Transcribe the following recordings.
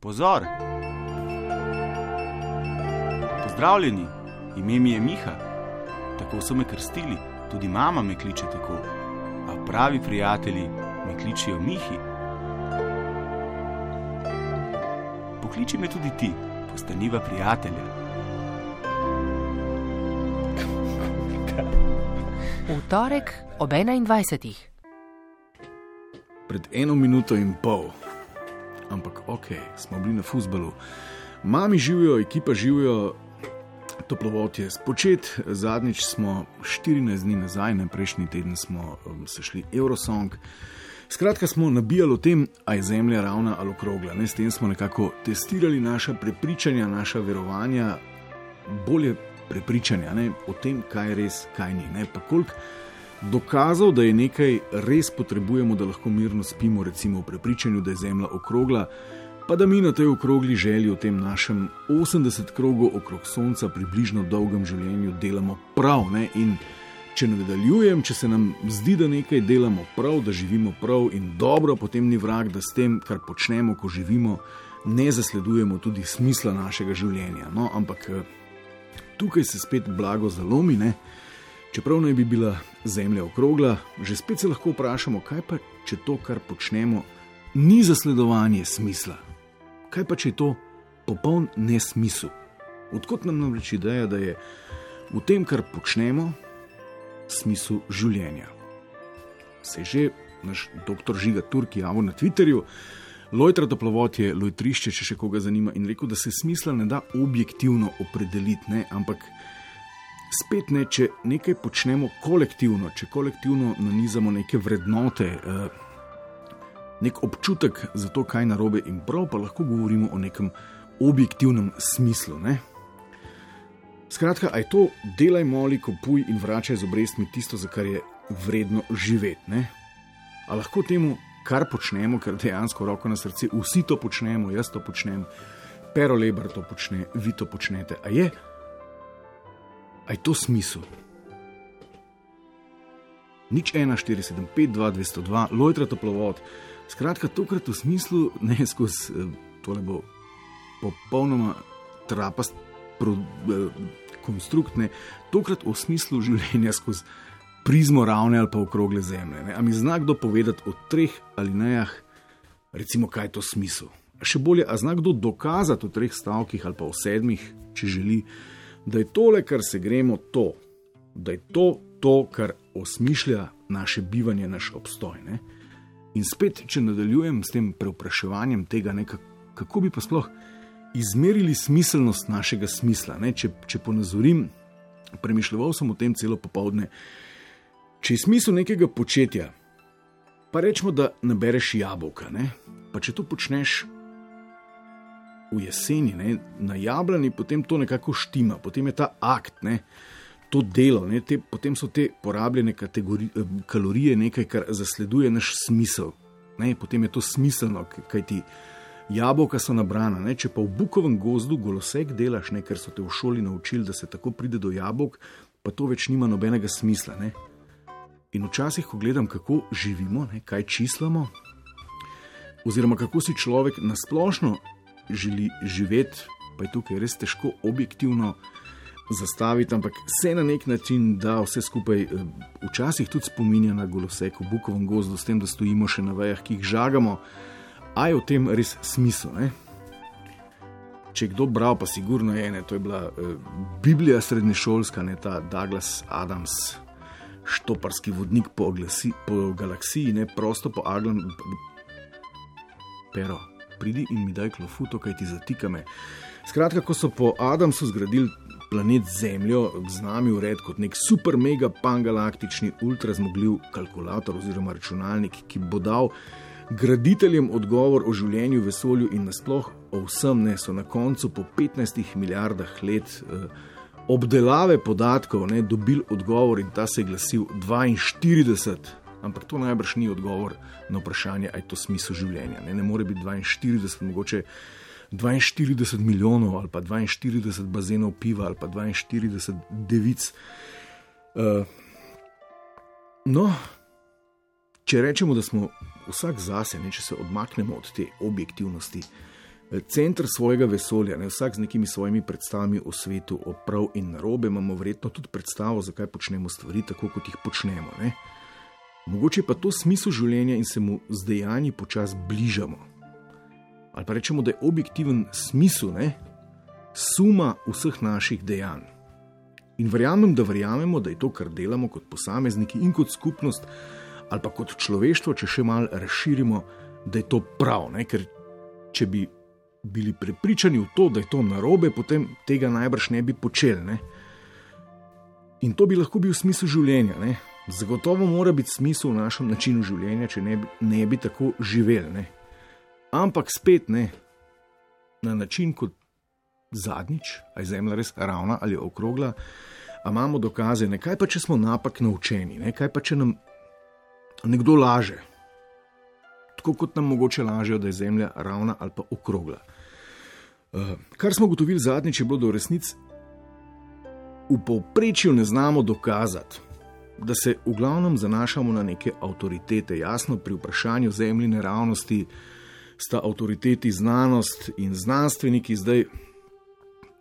Pozor! Pozdravljeni, ime mi je Miha. Tako so me krstili, tudi mama me kliče tako. A pravi prijatelji me kličijo Mihi. Pokliči me tudi ti, postaniva prijatelja. V torek ob 21. Pred eno minuto in pol, ampak ok, smo bili na fusbalu. Mami živijo, ekipa živijo, toplovod je spočet. Zadnjič smo 14 dni nazaj, ne prejšnji teden smo um, se šli Eurosong. Skratka, smo nabijali o tem, a je Zemlja ravna ali okrogla. Ne? S tem smo nekako testirali naša prepričanja, naša verovanja, bolje prepričanja ne? o tem, kaj je res, kaj ni. Ne? Pa koliko dokazov, da je nekaj res potrebujemo, da lahko mirno spimo, recimo v prepričanju, da je Zemlja okrogla, pa da mi na tej okrogli želji v tem našem 80 krogov okrog Sonca, približno dolgem življenju, delamo prav. Ne? In če nadaljujem, če se nam zdi, da nekaj delamo prav, da živimo prav in dobro, potem ni vrag, da s tem, kar počnemo, ko živimo, ne zasledujemo tudi smisla našega življenja. No, ampak tukaj se spet blago zalomi. Ne? Čeprav naj bi bila Zemlja okrogla, že spet se lahko vprašamo, kaj pa če to, kar počnemo, ni zasledovanje smisla. Kaj pa če je to popoln nesmisel? Odkot nam namreč ideja, da je v tem, kar počnemo, smisel življenja? Se že naš doktor Žiga Turki javil na Twitterju, Lojtra toplovod je lojtrišče, če še koga zanima, in rekel, da se smisla ne da objektivno opredeliti, ne, ampak spet ne, če nekaj počnemo kolektivno, če kolektivno nanizamo neke vrednote, nek občutek za to, kaj je narobe in prav, pa lahko govorimo o nekem objektivnem smislu. Ne. Skratka, aj to delaj, moli, kupuj in vračaj z obrestmi tisto, za kar je vredno živeti. A lahko temu kar počnemo, ker dejansko roko na srce, vsi to počnemo, jaz to počnem, pero lebar to počne, vi to počnete. A je, a je to smisel? Nič 1, 4, 7, 5, 2, 202, lojtra toplovod. Skratka, tokrat v smislu, ne skozi to ne bo popolnoma trapast pro, eh, konstrukt, ne, tokrat v smislu življenja skozi prizmo ravne ali pa okrogle zemlje. Ne? A mi zna kdo povedati o treh alinejah, recimo, kaj je to smisel? Še bolje, a zna kdo dokazati v treh stavkih ali pa v sedmih, če želi, da je tole, kar se gremo, to, da je to, to kar osmišlja naše bivanje, naš obstoj. Ne? In spet, če nadaljujem s tem preupraševanjem tega, ne, kako bi pa sploh izmerili smiselnost našega smisla. Ne? Če, če ponazorim, premišljal sem o tem celo popovdne. Če je smisel nekega početja, pa rečemo, da nabereš jabolka, ne? pa če to počneš v jeseni, ne? na jablani, potem to nekako štima, potem je ta akt, ne? to delo, te, potem so te porabljene kalorije nekaj, kar zasleduje naš smisel. Ne? Potem je to smiselno, kaj ti jabolka so nabrana. Ne? Če pa v bukovem gozdu golosek delaš, ne? ker so te v šoli naučili, da se tako pride do jabolk, pa to več nima nobenega smisla. Ne? In včasih, ko gledam, kako živimo, ne, kaj čislamo, oziroma kako si človek nasplošno želi živeti, pa je tukaj res težko objektivno zastaviti, ampak se na nek način da vse skupaj, eh, včasih tudi spominja na golosek v Bukovem gozdu, s tem, da stojimo še na vejah, ki jih žagamo, a je v tem res smisel. Ne? Če kdo bral, pa sigurno je ena, to je bila uh, Biblija srednješolska, ne ta Douglas Adams štoparski vodnik po, oglasi, po galaksiji, ne prosto po Aglam. Pero, pridi in mi daj klofuto, kaj ti zatika me. Skratka, ko so po Adamsu zgradili planet Zemljo, z nami ured kot nek super, mega pangalaktični, ultrazmogljiv kalkulator oziroma računalnik, ki bo dal graditeljem odgovor o življenju vesolju in nasploh o vsem, ne so na koncu po 15 milijardah let. Uh, obdelave podatkov ne, dobili odgovor in ta se je glasil 42. Ampak to najbrž ni odgovor na vprašanje, ali je to smisel življenja. Ne, ne more biti 42, mogoče 42 milijonov ali pa 42 bazenov piva ali pa 42 devic. Uh, no, če rečemo, da smo vsak zase, ne, če se odmaknemo od te objektivnosti, center svojega vesolja, ne vsak z nekimi svojimi predstavami o svetu, o prav in narobe, imamo verjetno tudi predstavo, zakaj počnemo stvari tako, kot jih počnemo. Ne? Mogoče pa to smisel življenja in se mu z dejanji počasi bližamo. Ali pa rečemo, da je objektiven smisel, ne? suma vseh naših dejanj. In verjamem, da verjamemo, da je to, kar delamo kot posamezniki in kot skupnost, ali pa kot človeštvo, če še malo razširimo, da je to prav. Ne? Ker če bi bili prepričani v to, da je to narobe, potem tega najbrž ne bi počeli. Ne? In to bi lahko bil smisel življenja. Ne? Zagotovo mora biti smisel v našem načinu življenja, če ne bi, ne bi tako živeli. Ne? Ampak spet ne na način kot zadnjič, aj zemlja res ravna ali okrogla. A imamo dokaze, ne kaj pa če smo napak naučeni, ne kaj pa če nam nekdo laže, tako kot nam mogoče lažejo, da je zemlja ravna ali pa okrogla. Uh, kar smo ugotovili zadnjič, je bilo, da v resnici v povprečju ne znamo dokazati, da se v glavnem zanašamo na neke avtoritete. Jasno, pri vprašanju zemljine ravnosti sta avtoriteti znanost in znanstveniki, zdaj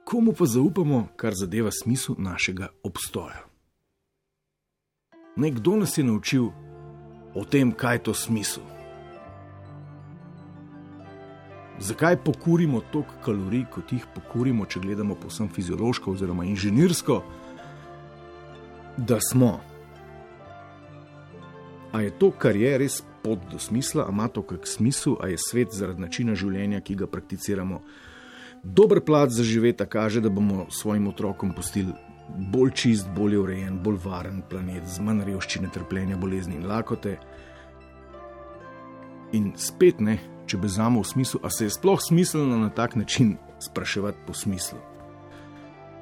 komu pa zaupamo, kar zadeva smisel našega obstoja. Nekdo nas je naučil o tem, kaj je to smisel. Zakaj pokurimo toliko kalorij, kot jih pokurimo, če gledamo povsem fiziološko oziroma inženirsko, da smo? A je to, kar je res pot do smisla, a ima to kak smisel, a je svet zaradi načina življenja, ki ga prakticiramo, dober plat za živeti, kaže, da bomo svojim otrokom pustili bolj čist, bolje urejen, bolj varen planet, z manj revščine, trpljenja, bolezni in lakote. In spet ne, če bezamo v smislu, a se je sploh smiselno na tak način spraševati po smislu.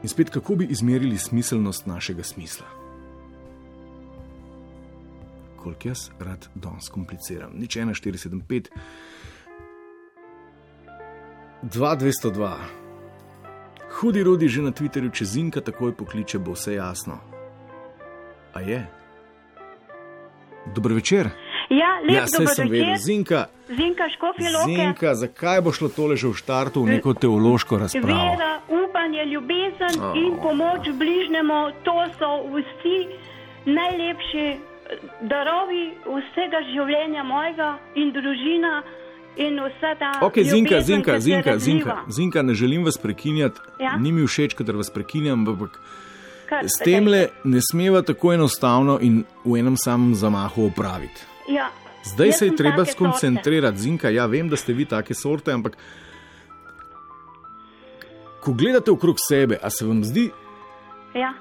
In spet, kako bi izmerili smiselnost našega smisla? Koliko jaz rad danes kompliciram? Nič 1, 4, 7, 5, 2, 202. Hudi rodi že na Twitterju, če zinka takoj pokliče, bo vse jasno. A je? Dober večer. Ja, lep Ja, dober sem vedel, Zinka. Zinka Škofje Loke. Zinka, zakaj bo šlo tole že v štartu v neko teološko razpravo? Vera, upanje, ljubezen Oh. in pomoč bližnjemu, to so vsi najlepši darovi vsega življenja mojega in družina in vsa ta. Ok, Zinka, Zinka, Zinka. Zinka, Zinka, ne želim vas prekinjati, Ja? ni mi všeč, kadar vas prekinjam, ampak s tem le ne smeva tako enostavno in v enem samem zamahu opraviti. Ja. Zdaj se je treba skoncentrirati, Zinka. Ja, vem, da ste vi take sorte, ampak ko gledate okrog sebe, a se vam zdi. Ja.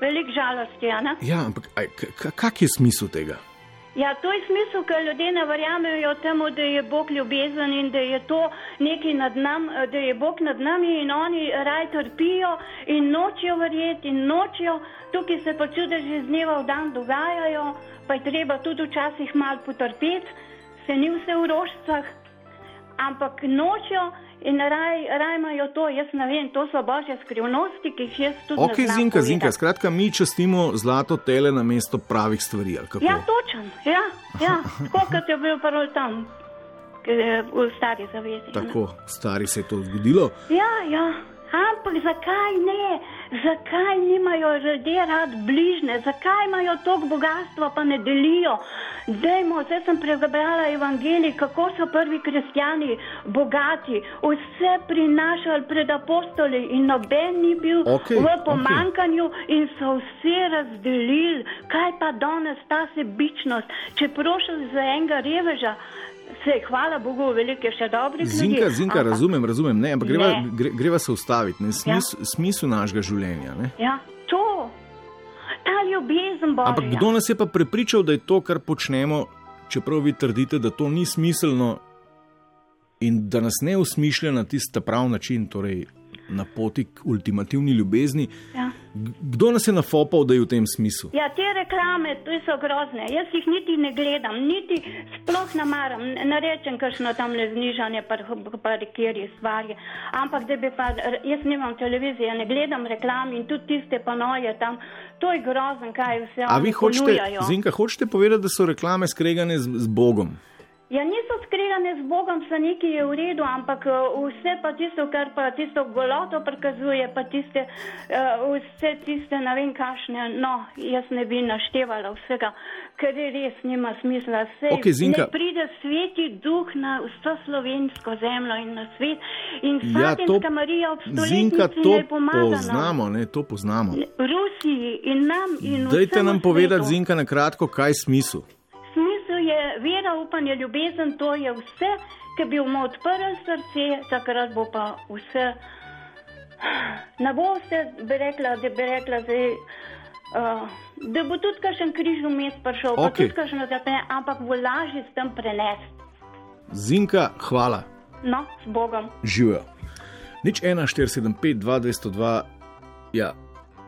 Velik žalost je, ne? ja, ampak kak je smisel tega? Ja, to je smisel, ker ljudje ne verjamejo temu, da je Bog ljubezen in da je to nekaj nad nami, da je Bog nad nami in oni raj trpijo in nočijo verjeti in nočijo. Tukaj se pa čudeži z dneva v dan dogajajo, pa je treba tudi včasih malo potrpeti, se ni vse v rožcah, ampak nočijo in raj, raj imajo to, jaz ne vem, to so božje skrivnosti, ki jih jaz tudi Ok, ne znam Zinka, Zinka, povedati. skratka, mi častimo zlato tele na mesto pravih stvari. Ja, točen, ja, ja. tako kot je bil prvi tam, v stari zavezi. Tako, stari se je to zgodilo. Ja, ja, ampak zakaj ne? Zakaj nimajo ljudje rad bližne, zakaj imajo toliko bogatstva, pa ne delijo? Dajmo, zdaj sem prebrala evangelij, kako so prvi kristijani bogati, vse prinašali pred apostoli in noben ni bil Okej, v pomankanju in so vsi razdelili. Kaj pa danes ta sebičnost, če prošel za enega reveža, se hvala Bogu, veliko je še dobrih ljudi. Zinka, Zinka, ampak- razumem, razumem, ne, ampak greva, Ne. gre, greva se ustaviti, ne, smis, ja. smisel našega življenja. Ne. Ja, to, ta ljubezen božja. Ampak kdo nas je pa prepričal, da je to, kar počnemo, čeprav vi trdite, da to ni smiselno in da nas ne usmišlja na tisti prav način, torej na poti k ultimativni ljubezni. Ja. Kdo nas je nafopal, da je v tem smislu? Ja, te reklame, to so grozne. Jaz jih niti ne gledam, niti sploh ne maram. Ne rečem, kakšno tam le znižanje, pa, pa kjer stvari. Ampak da bi pa, jaz nimam televizije, ne gledam reklam in tudi tiste panoje tam. To je grozen, kaj vse A vi hočete, ponujajo. Zinka, hočete povedati, da so reklame skregane z, z Bogom? Ja, niso skregane z Bogom, so neki je v redu, ampak eh, vse pa tisto, kar pa tisto goloto prikazuje, pa tiste, uh, vse tiste, ne vem kašne, no, jaz ne bi naštevala vsega, ker je res nima smisla. Sej, Okej, Zinka. Ne pride sveti duh na vso slovensko zemljo in na svet in Ja, to, Fatimska Marija ob stoletnici to ne pomaga nam. poznamo, ne, to poznamo. Rusiji in nam in Dajte nam povedati, svetu. Zinka, na kratko, kaj je smisel. Vera, upanje, ljubezen, to je vse, ki bi mu odprl srce, takrat bo pa vse. Ne bo vse, bi rekla, da bi rekla, zdaj, uh, da bo tudi kakšen križ vmes prišel, pa Okej. tudi kakšno zapne, ampak bo lažje s tem prenesti. Zinka, hvala, No, s Bogom. živijo. Nič 1, 4, 7, 5, 2, 202. Ja,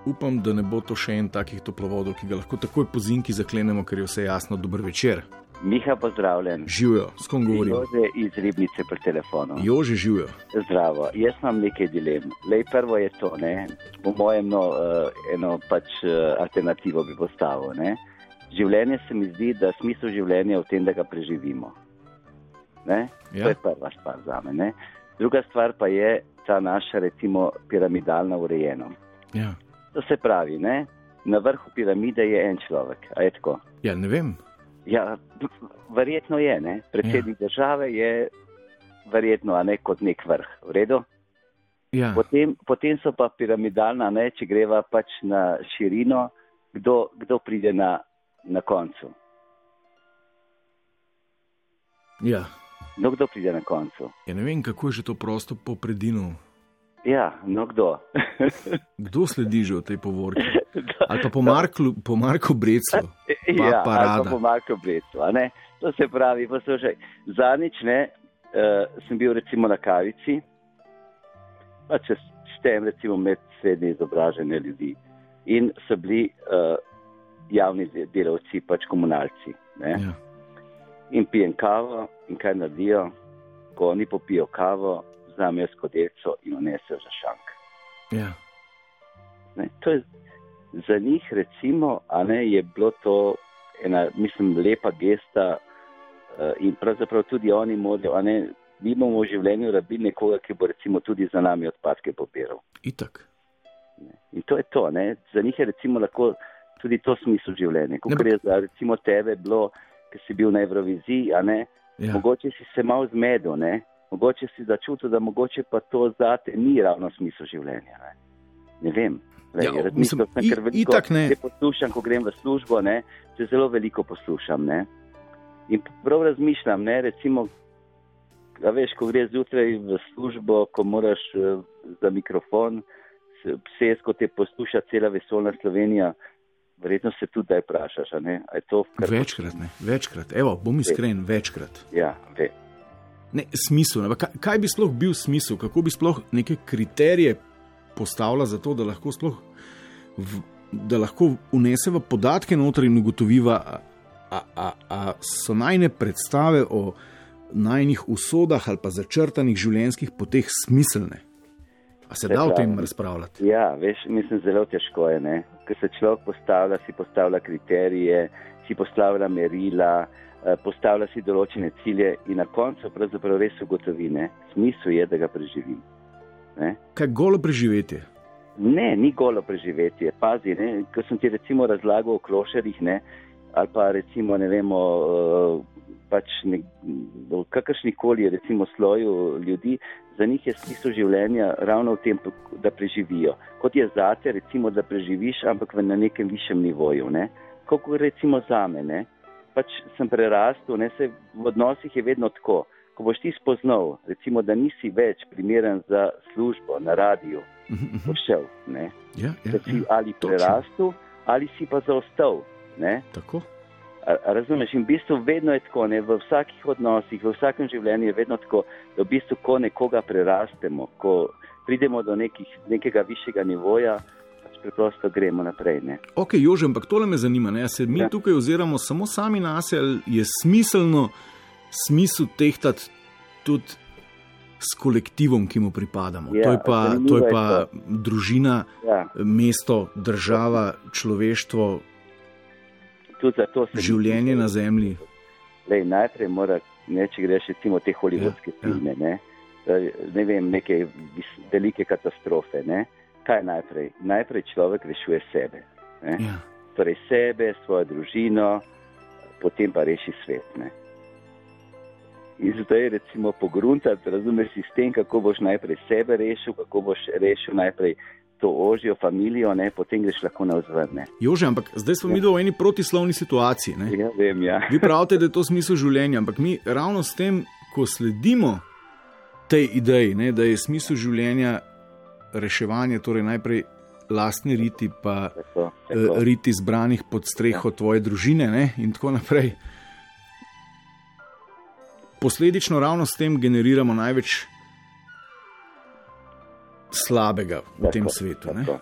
upam, da ne bo to še en takih toplovodov, ki ga lahko takoj po zinki zaklenemo, ker je vse jasno. Dober večer. Miha, pozdravljen. Živijo, s kom govorim? Jože iz Ribnice pri telefonu. Jože živijo. Zdravo, jaz imam nekaj dilem. Lej, prvo je to, ne? po mojem, no, uh, eno pač uh, alternativo bi postavil. Ne? Življenje se mi zdi, da smisel življenja je v tem, da ga preživimo. Ne? Ja. To je prva stvar za me. Ne? Druga stvar pa je ta naša, recimo, piramidalna urejenost. Ja. To se pravi, ne? na vrhu piramide je en človek, ja, ne vem. Ja, verjetno je. Ne? Predsednik ja. države je verjetno ne kot nek vrh. V redu? Ja. Potem, potem so pa piramidalna, ne, če greva pač na širino, kdo, kdo pride na, na koncu. Ja. No, kdo pride na koncu? ja, ne vem, kako je že to prosto po predinu. Ja, no kdo. Kdo sledi že v tej povorki? Ali pa po Marku, po Marku Brecu? Pa ja, parada. po Marku Brecu. To se pravi, poslušaj, zadnjič ne, uh, sem bil recimo na kavici, pa če štejem recimo med srednje izobražene ljudi in so bili uh, javni de- delavci, pač komunalci. Ne. Ja. in pijem kavo, in kaj naredijo, ko oni popijo kavo, vzamejo skodelico in unesejo za šank. Ja. Ne, to je za njih, recimo, ne, je bilo to ena, mislim, lepa gesta uh, in pravzaprav tudi oni morajo, ne, mi bomo v življenju rabili nekoga, ki bo recimo tudi za nami odpadke pobiral. Itak. In to je to, ne. za njih je recimo lahko tudi to smisel življenja. Kot je za recimo tebe bilo, ki si bil na Evroviziji, a ne, Ja. Mogoče si se malo zmedel, ne? mogoče si začutil, da mogoče pa to zate ni ravno smisel življenja. Ne, ne vem. Lej, Ja, mislim, sem, ker veliko itak ne. poslušam, ko grem v službo, ne, se zelo veliko poslušam. Ne? In prav razmišljam, ne, recimo, a veš, ko greš zjutraj v službo, ko moraš eh, za mikrofon pses, ko te posluša cela vesolna Slovenija, verjetno se tudi daj vprašaš, ne, je Večkrat, ne, večkrat. Evo, bom iskren, večkrat. Ja, ve. Ne, smisel. Ne, kaj, kaj bi sploh bil smisel, kako bi sploh neke kriterije postavila za to, da lahko sploh v, da lahko uneseva podatke noter in ugotoviva, a, a, a, a so najne predstave o najnih usodah ali pa začrtanih življenjskih poteh smiselne. A se Se da o tem razpravljati? Ja, veš, mislim, zelo težko je, ne? ker se človek postavlja, si postavlja kriterije, si postavlja merila, eh, postavlja si določene cilje in na koncu pravzaprav res ugotovi, ne, smisel je, da ga preživim. Ne? Kaj golo preživetje? Ne, ni golo preživetje. Pazi, ne, ko sem ti recimo razlagal o klošerjih, ne, ali pa recimo ne vemo, eh, pač ne, v kakršni koli recimo sloju ljudi, za njih je smisel življenja ravno v tem, da preživijo. Kot je zate, recimo, da preživiš, ampak v- na nekem višjem nivoju. Ne. Kako recimo za me, pač sem prerastel, ne, se v odnosih je vedno tako. Ko boš ti spoznal, recimo, da nisi več primeren za službo na radiju, boš šel. Ne Ja, ja, da si ja, ali prerastel, ali si pa zaostal. Razumeš, in v bistvu vedno je tako, ne? v vsakih odnosih, v vsakem življenju je vedno tako, da v bistvu, ko nekoga prerastemo, ko pridemo do nekih, nekega višjega nivoja, pač preprosto gremo naprej. Ne? Ok, Jože, ampak tole me zanima. Ne? Se mi. Ja. tukaj oziramo samo sami na sebe, ali je smiselno smisel tehtati tudi s kolektivom, ki mu pripadamo. Ja, to je pa, to je je pa to. družina, Ja, mesto, država, človeštvo, življenje na zemlji. Lej, najprej mora ne, če greš recimo te holivudske Ja, ja. filme, ne, eh, ne vem, neke velike katastrofe. Ne. Kaj najprej? Najprej človek rešuje sebe. Ne. Ja. Torej sebe, svojo družino, potem pa reši svet. Ne. In zdaj recimo pogruntati, razumeš sistem, kako boš najprej sebe rešil, kako boš rešil najprej to ožjo familijo, ne, potem greš lahko na vzvrne. Jože, ampak zdaj smo mi v eni protislovni situaciji. Ne? Ja, vem, ja. Vi pravite, da je to smisel življenja, ampak mi ravno s tem, ko sledimo tej ideji, ne, da je smisel življenja reševanje, torej najprej lastni riti, pa Tako, eh, tako. riti zbranih pod streho tvoje družine ne, in tako naprej. Posledično ravno s tem generiramo največ slabega v tem Tako, svetu. Ne? tako.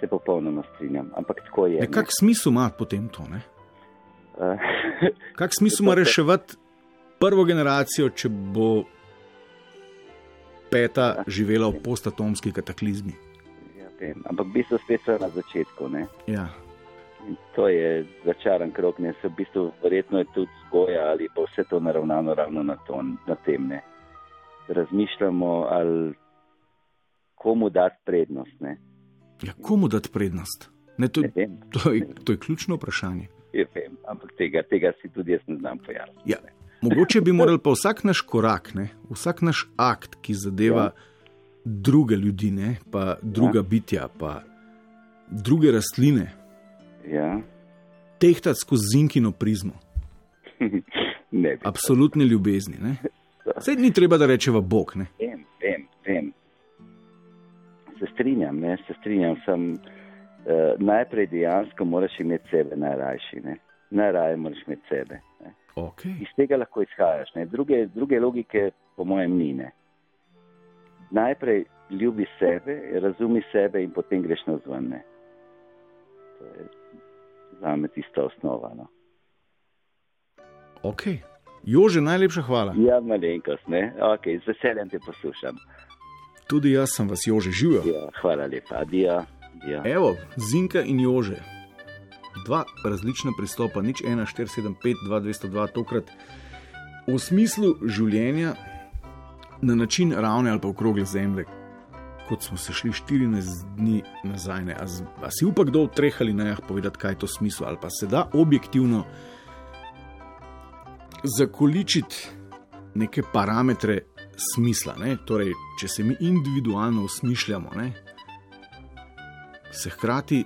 Se popolnoma strinjam, ampak tako je. Ne, kak smisel ima potem to? Ne? Eh, Kak smisel ima reševati prvo generacijo, če bo peta živela v postatomski kataklizmi? ja, vem, ampak v bistvu spet so na začetku. Ne? Ja. To je začaran krok, ne se v bistvu verjetno je tudi vzgoja ali pa vse to naravnano ravno na, to, na tem. Ne? Razmišljamo, ali komu dati prednost. Ne, ja, komu dati prednost? Ne, to, ne je, vem, to, je, to je ključno vprašanje. ja, vem, ampak tega, tega si tudi jaz ne znam pojasniti. Ja, mogoče bi morali pa vsak naš korak, ne, vsak naš akt, ki zadeva ja. druge ljudi, ne, pa druga ja. bitja, pa druge rastline, Ja, tehtati skozi zinkino prizmo, ne bi. absolutne ljubezni. Ne. Sej ni treba, da rečeva Bog. Ne. Vem, vem, vem. Se strinjam, ne, se strinjam. Sem, uh, najprej dejansko moraš imeti sebe najrajši. Ne. Najraje moraš imeti sebe. Ne. Okay. Iz tega lahko izhajaš. Ne. Druge, druge logike, po mojem, ni. Ne. Najprej ljubi sebe, razumi sebe in potem greš na zvone. To je za me tista osnova. No. ok, Jože, najlepša hvala. Ja, malenkost, ne. Okay, z veseljem te poslušam. Tudi jaz sem vas, Jože, živel. Ja, hvala lepa. Adijo. adijo. Evo, Zinka in Jože. Dva različna pristopa, nič 1, 4, 7, 5, 2, 202, tokrat v smislu življenja na način ravne ali pa okrogle zemlje, kot smo se šli 14 dni nazaj. Ne. A, z- a si upa kdo v treh ali najah povedati, kaj je to smisel, ali pa se da objektivno zakoličiti neke parametre smisla. Ne. Torej, če se mi individualno osmišljamo, ne, se hkrati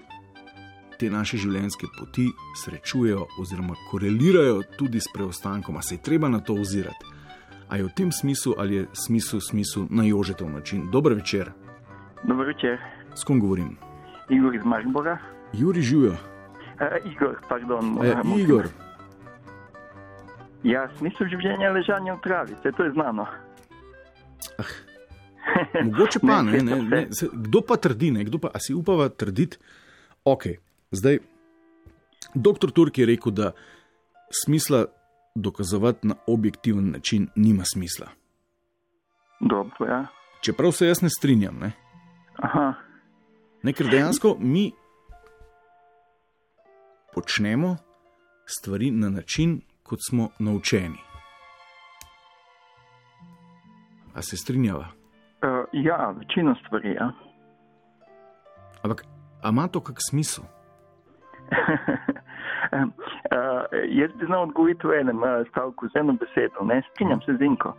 te naše življenjske poti srečujejo oziroma korelirajo tudi s preostankom, a se je treba na to ozirati. A je v tem smislu ali je smisel smisel na jožetov način? Dober večer, Dobro večer, s kom govorim? Igor iz Maribora. Juri živijo. Uh, Igor, pardon. E, Igor, Ja, smisel življenja je ležanje v travi, vse to je znano. mogoče pa ne. Ne, ne, ne se, kdo pa trdi, ne, kdo pa, si upava trditi? Ok, zdaj. Doktor Turk je rekel, da smisla dokazovati na objektiven način nima smisla. Dobro, ja. Čeprav se jaz ne strinjam. Ne? Aha, Ne, ker dejansko mi počnemo stvari na način, kot smo naučeni. A se strinjava? uh, ja, večino stvari, ja. Ampak ima to kak smisel? uh, jaz bi znal odgovoriti v enem uh, stavku z eno besedo, ne strinjam se z Inko.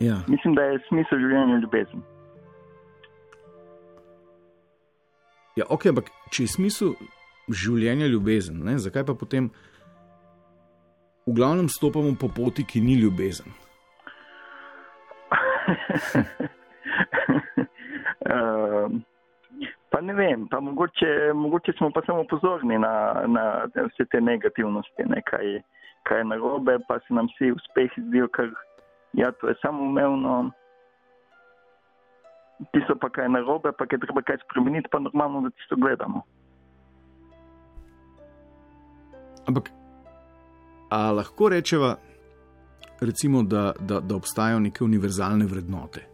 Ja. Mislim, da je smisel življenja ljubezen. Ja, ok, ampak če je smisel življenja ljubezen, ne, zakaj pa potem v glavnem stopamo po poti, ki ni ljubezen? uh, pa ne vem, pa mogoče, mogoče smo pa samo pozorni na, na vse te negativnosti, ne, kaj, kaj je narobe, pa se nam vsi uspehi zdijo, ker ja, to je samoumevno. Tisto pa, kaj narobe, pa je treba kaj spremeniti, pa normalno, da tisto gledamo. Ampak, a lahko rečeva, recimo, da, da, da obstajajo neke univerzalne vrednote?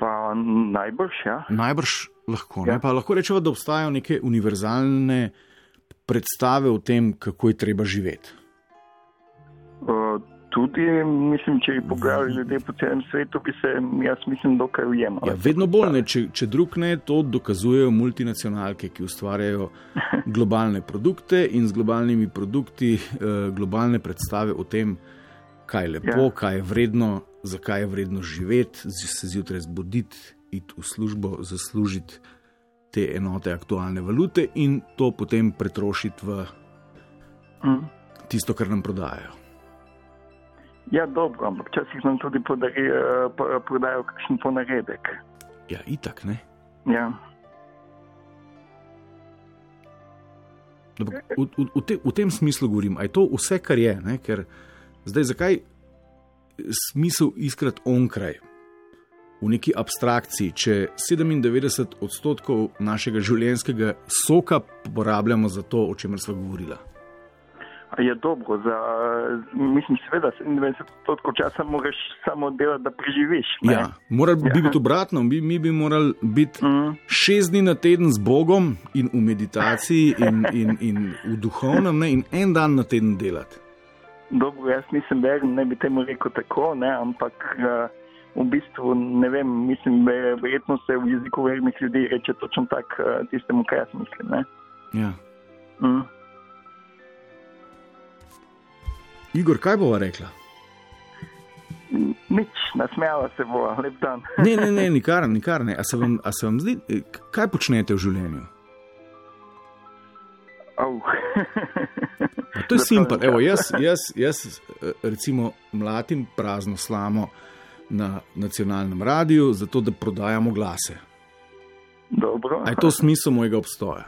Pa najbrž, ja. Najbrž lahko. Ja. Ja. Pa lahko rečemo, da obstajajo neke univerzalne predstave o tem, kako je treba živeti. Uh, tudi, mislim, če bi pogledali ljudje po celem svetu, bi se, jaz mislim, dokaj ujemali. Ja, vedno bolj ne, če, če drug ne, to dokazujejo multinacionalke, ki ustvarjajo globalne produkte in z globalnimi produkti eh, globalne predstave o tem, kaj je lepo, ja. kaj je vredno, zakaj je vredno živeti, se zjutraj zbuditi, iti v službo, zaslužiti te enote aktualne valute in to potem pretrošiti v Mm. tisto, kar nam prodajajo. Ja, dobro, ampak včasih nam tudi podari, eh, po- prodajo kakšen ponaredek. Ja, itak ne. Ja. Ampak V, v, v, te, v tem smislu govorim, da je to vse, kar je. Ne? Ker zdaj, zakaj smisel iskati onkraj v neki abstrakciji, če 97 odstotkov našega življenjskega soka porabljamo za to, o čemer smo govorili. Je dobro, za, mislim, seveda, 97% časa moraš samo delati, da preživiš. ne? Ja, morali bi Ja. biti obratno, mi, mi bi morali biti Mm. šest dni na teden z Bogom in v meditaciji in, in, in v duhovnem, ne, in en dan na teden delati. Dobro, jaz nisem veren, ne bi temu rekel tako, ne, ampak uh, v bistvu ne vem, mislim, da je verjetno se v jeziku vernih ljudi reče točno tako uh, tistemu, kar jaz mislim. Ne. Ja. Mm. Igor, kaj bova rekla? Nič, nasmejala se bo, lep dan. Ne, ne, ne, nikar, nikar ne. A se, vam, a se vam zdi, eh, kaj počnete v življenju? A to je simpel. Evo, jaz, jaz, jaz eh, recimo mlatim prazno slamo na nacionalnem radiju, zato da prodajamo glase. Dobro. A je to smisel mojega obstoja?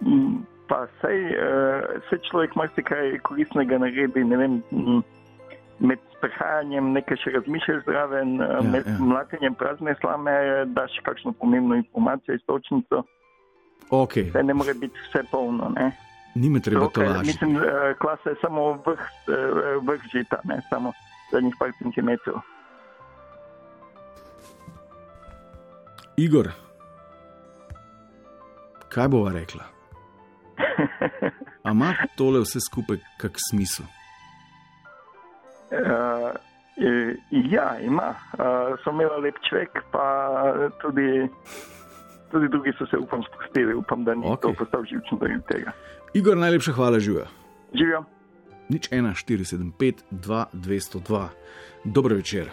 Mm, Pa sej, uh, sej človek marsikaj koristnega naredi, ne vem, med prehajanjem nekaj še razmišljaš zraven, Ja, ja, med ja. mlatenjem prazne slame daš kakšno pomembno informacijo, istočnico. Ok, Saj ne more biti vse polno. Ne? ni me treba to lažiti. Mislim, eh, klasa je samo vrh, eh, vrh žita, ne samo zadnjih par centimetrov. Igor, kaj bova rekla? A ima tole vse skupaj kak smisel? Uh, ja, ima. Uh, so imeli lep človek, pa tudi, tudi drugi so se, upam, spustili. Upam, da ni okay. to postal živčen zaradi tega. Igor, najlepša hvala, živijo. Živijo. Nič 1, 4, 7, 5, 2, 202. Dobro večer.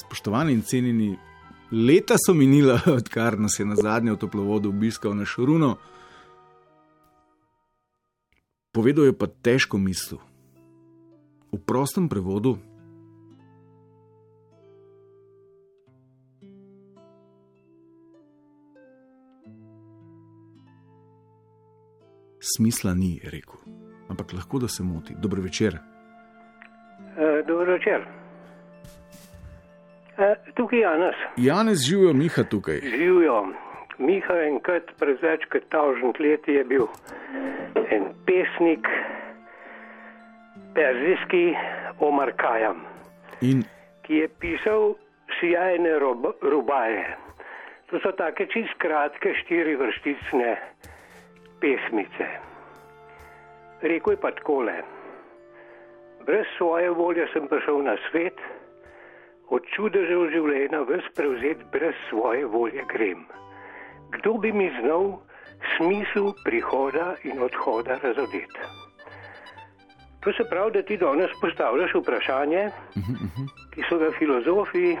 Spoštovani in cenjeni, leta so minila, odkar nas je na zadnje v toplovodu obiskal naš Runo. Povedal je pa težko misel. V prostem prevodu smisla ni, je rekel. Ampak lahko da se moti. Dobro večer. Uh, dobro večer. Uh, tukaj je Janes, Janez živijo, Miha tukaj. živijo. Miha enkrat pred več kot tavžent leti je bil en pesnik, perzijski Omar Kajam, In ki je pisal sjajne rob, rubaje. To so take čist kratke štiri vrsticne pesmice. Rekl je pa takole. Brez svoje volje sem prišel na svet, od čudežev življenja ves prevzet, brez svoje volje grem. Kdo bi mi znal smisel prihoda in odhoda razodeti? To se pravi, da ti danes postavljaš vprašanje, ki so ga filozofi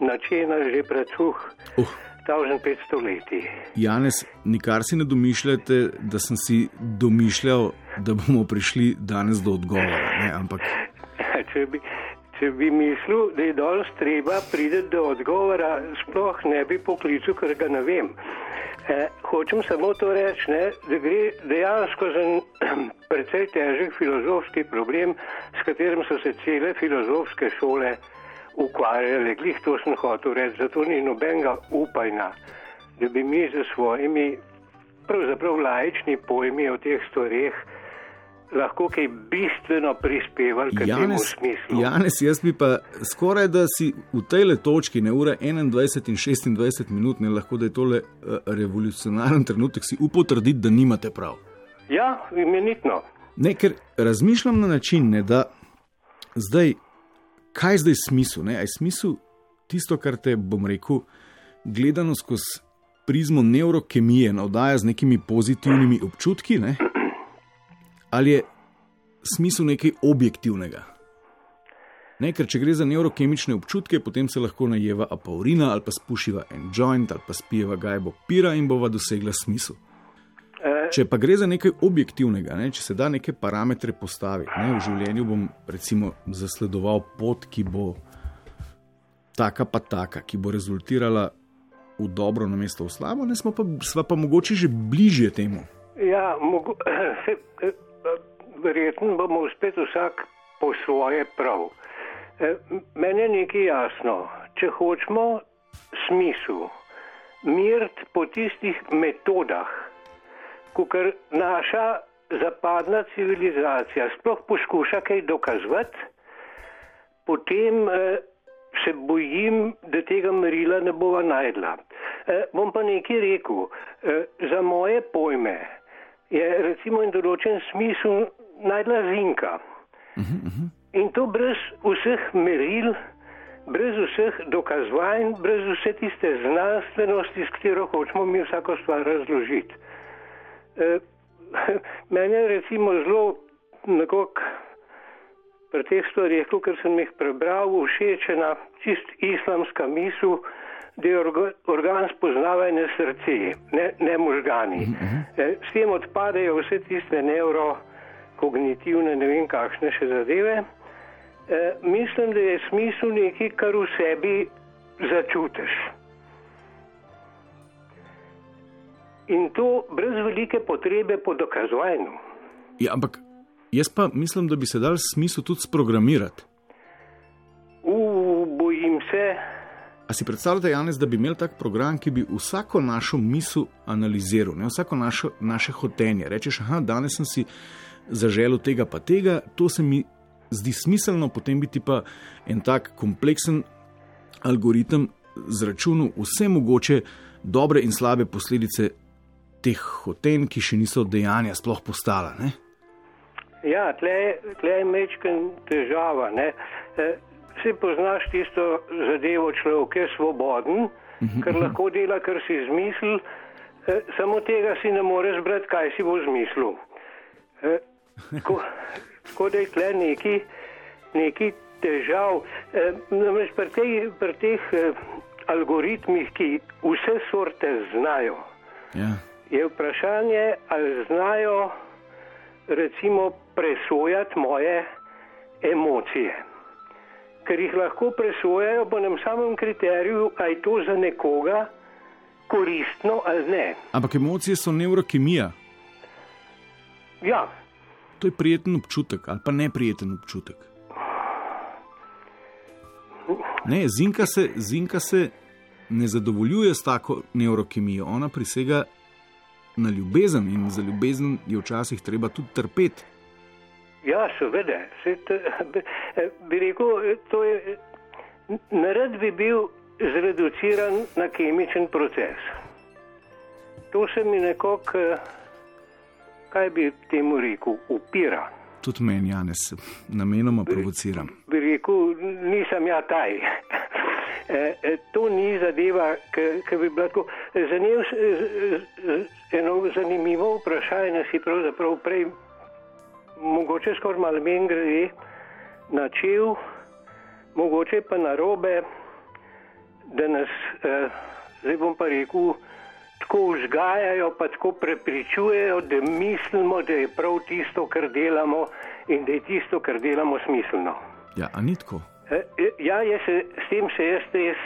načenjali že pred uh, uh, 1500 leti. Janez, nikar si ne domišljate, da sem si domišljal, da bomo prišli danes do odgovora. Ne? Ampak Če bi, če bi mislil, da je danes treba priti do odgovora, sploh ne bi poklical, ker ga ne vem. Eh, hočem samo to reči, ne, da gre dejansko za precej težek filozofski problem, s katerim so se cele filozofske šole ukvarjale. Glih to sem hotel reči, zato ni nobenega upajna, da bi mi za svojimi pravzaprav laični pojmi o teh stvareh lahko kaj bistveno prispevali k temu Janez, smislu. Janez, jaz bi pa skoraj da si v tej točki, ne ura 21 in 26 minut, ne lahko da je tole uh, revolucionaren trenutek, si upal trditi, da nimate prav. Ja, imenitno. Ne, ker razmišljam na način, ne, da zdaj, kaj je zdaj smisel? Ne? A je smisel tisto, kar te bom rekel, gledano skozi prizmo neurokemije, navdaja z nekimi pozitivnimi občutki, ne? Ali je smisel nekaj objektivnega? Ne, ker če gre za neurokemične občutke, potem se lahko najeva apaurina ali pa spušiva en joint ali pa spijeva gajbo pira in bova dosegla smisel. E, Če pa gre za nekaj objektivnega, ne, če se da neke parametre postaviti, ne, v življenju bom recimo zasledoval pot, ki bo taka pa taka, ki bo rezultirala v dobro na mesto v slabo, ne smo pa, pa mogoče že bližje temu. ja, mogo, se, eh, verjetno bomo spet vsak po svoje prav. E, Meni je nekaj jasno. Če hočemo smisel, mirt po tistih metodah, kot naša zapadna civilizacija sploh poskuša kaj dokazati, potem eh, se bojim, da tega merila ne bova najdla. Eh, bom pa nekaj rekel. Eh, za moje pojme je recimo in določen smisel najdla zinka. In to brez vseh meril, brez vseh dokazovanj, brez vse tiste znanstvenosti, s katero hočemo mi vsako stvar razložiti. Eh, Meni je recimo zelo nekako pri teh stvarih, ker sem jih prebral, všečena čist islamska misel, da je orga- organ spoznavanja srce, ne, ne možgani. Eh, S tem odpadejo vse tiste neurokognitivne, ne vem kakšne še zadeve. Eh, Mislim, da je smisel nekaj, kar v sebi začutiš. In to brez velike potrebe po dokazovanju. Ja, ampak jaz pa mislim, da bi se dal smisel tudi sprogramirati. A si predstavljate, Janez, da bi imel tak program, ki bi vsako našo misel analiziral, ne? vsako našo, naše hotenje. Rečeš, aha, danes sem si zaželel tega pa tega, to se mi zdi smiselno, potem bi ti pa en tak kompleksen algoritem zračunal vse mogoče dobre in slabe posledice teh hotenj, ki še niso dejanja sploh postala. Ne? Ja, tle, tle je mečken težava. Ne? E, Vsi poznaš tisto zadevo, človek je svoboden, ker lahko dela, kar si izmislil, e, samo tega si ne moreš brati, kaj si bo izmislil. E, Tako tako da je tle neki, neki težav. E, Namreč pri, tej, pri teh e, algoritmih, ki vse sorte znajo, Ja. je vprašanje, ali znajo recimo presojati moje emocije. Ker jih lahko presojajo po enem samem kriteriju, ali je to za nekoga koristno ali ne. Ampak emocije so neurokemija, Ja, to je prijeten občutek ali pa neprijeten občutek. Ne, zinka se, zinka se ne zadovoljuje s tako neurokemijo, ona prisega na ljubezen in za ljubezen je včasih treba tudi trpeti. Ja seveda. Se to, bi, rekel, to je, narod bi bil zreduciran na kemičen proces. To se mi nekako, kaj bi temu rekel, upira. Tudi meni, Janes, namenoma provociram. bi rekel, nisem ja taj. E, e, to ni zadeva, ki bi bila tako. Zanimiv, eno zanimivo vprašanje si pravzaprav prej, mogoče skoraj malo menj grede, načel, mogoče pa narobe, da nas, eh, zdaj bom pa rekel, tako vzgajajo, pa tako prepričujejo, da mislimo, da je prav tisto, kar delamo in da je tisto, kar delamo, smiselno. Ja, a ni tako? E, e, Ja, jaz se, s tem se jaz res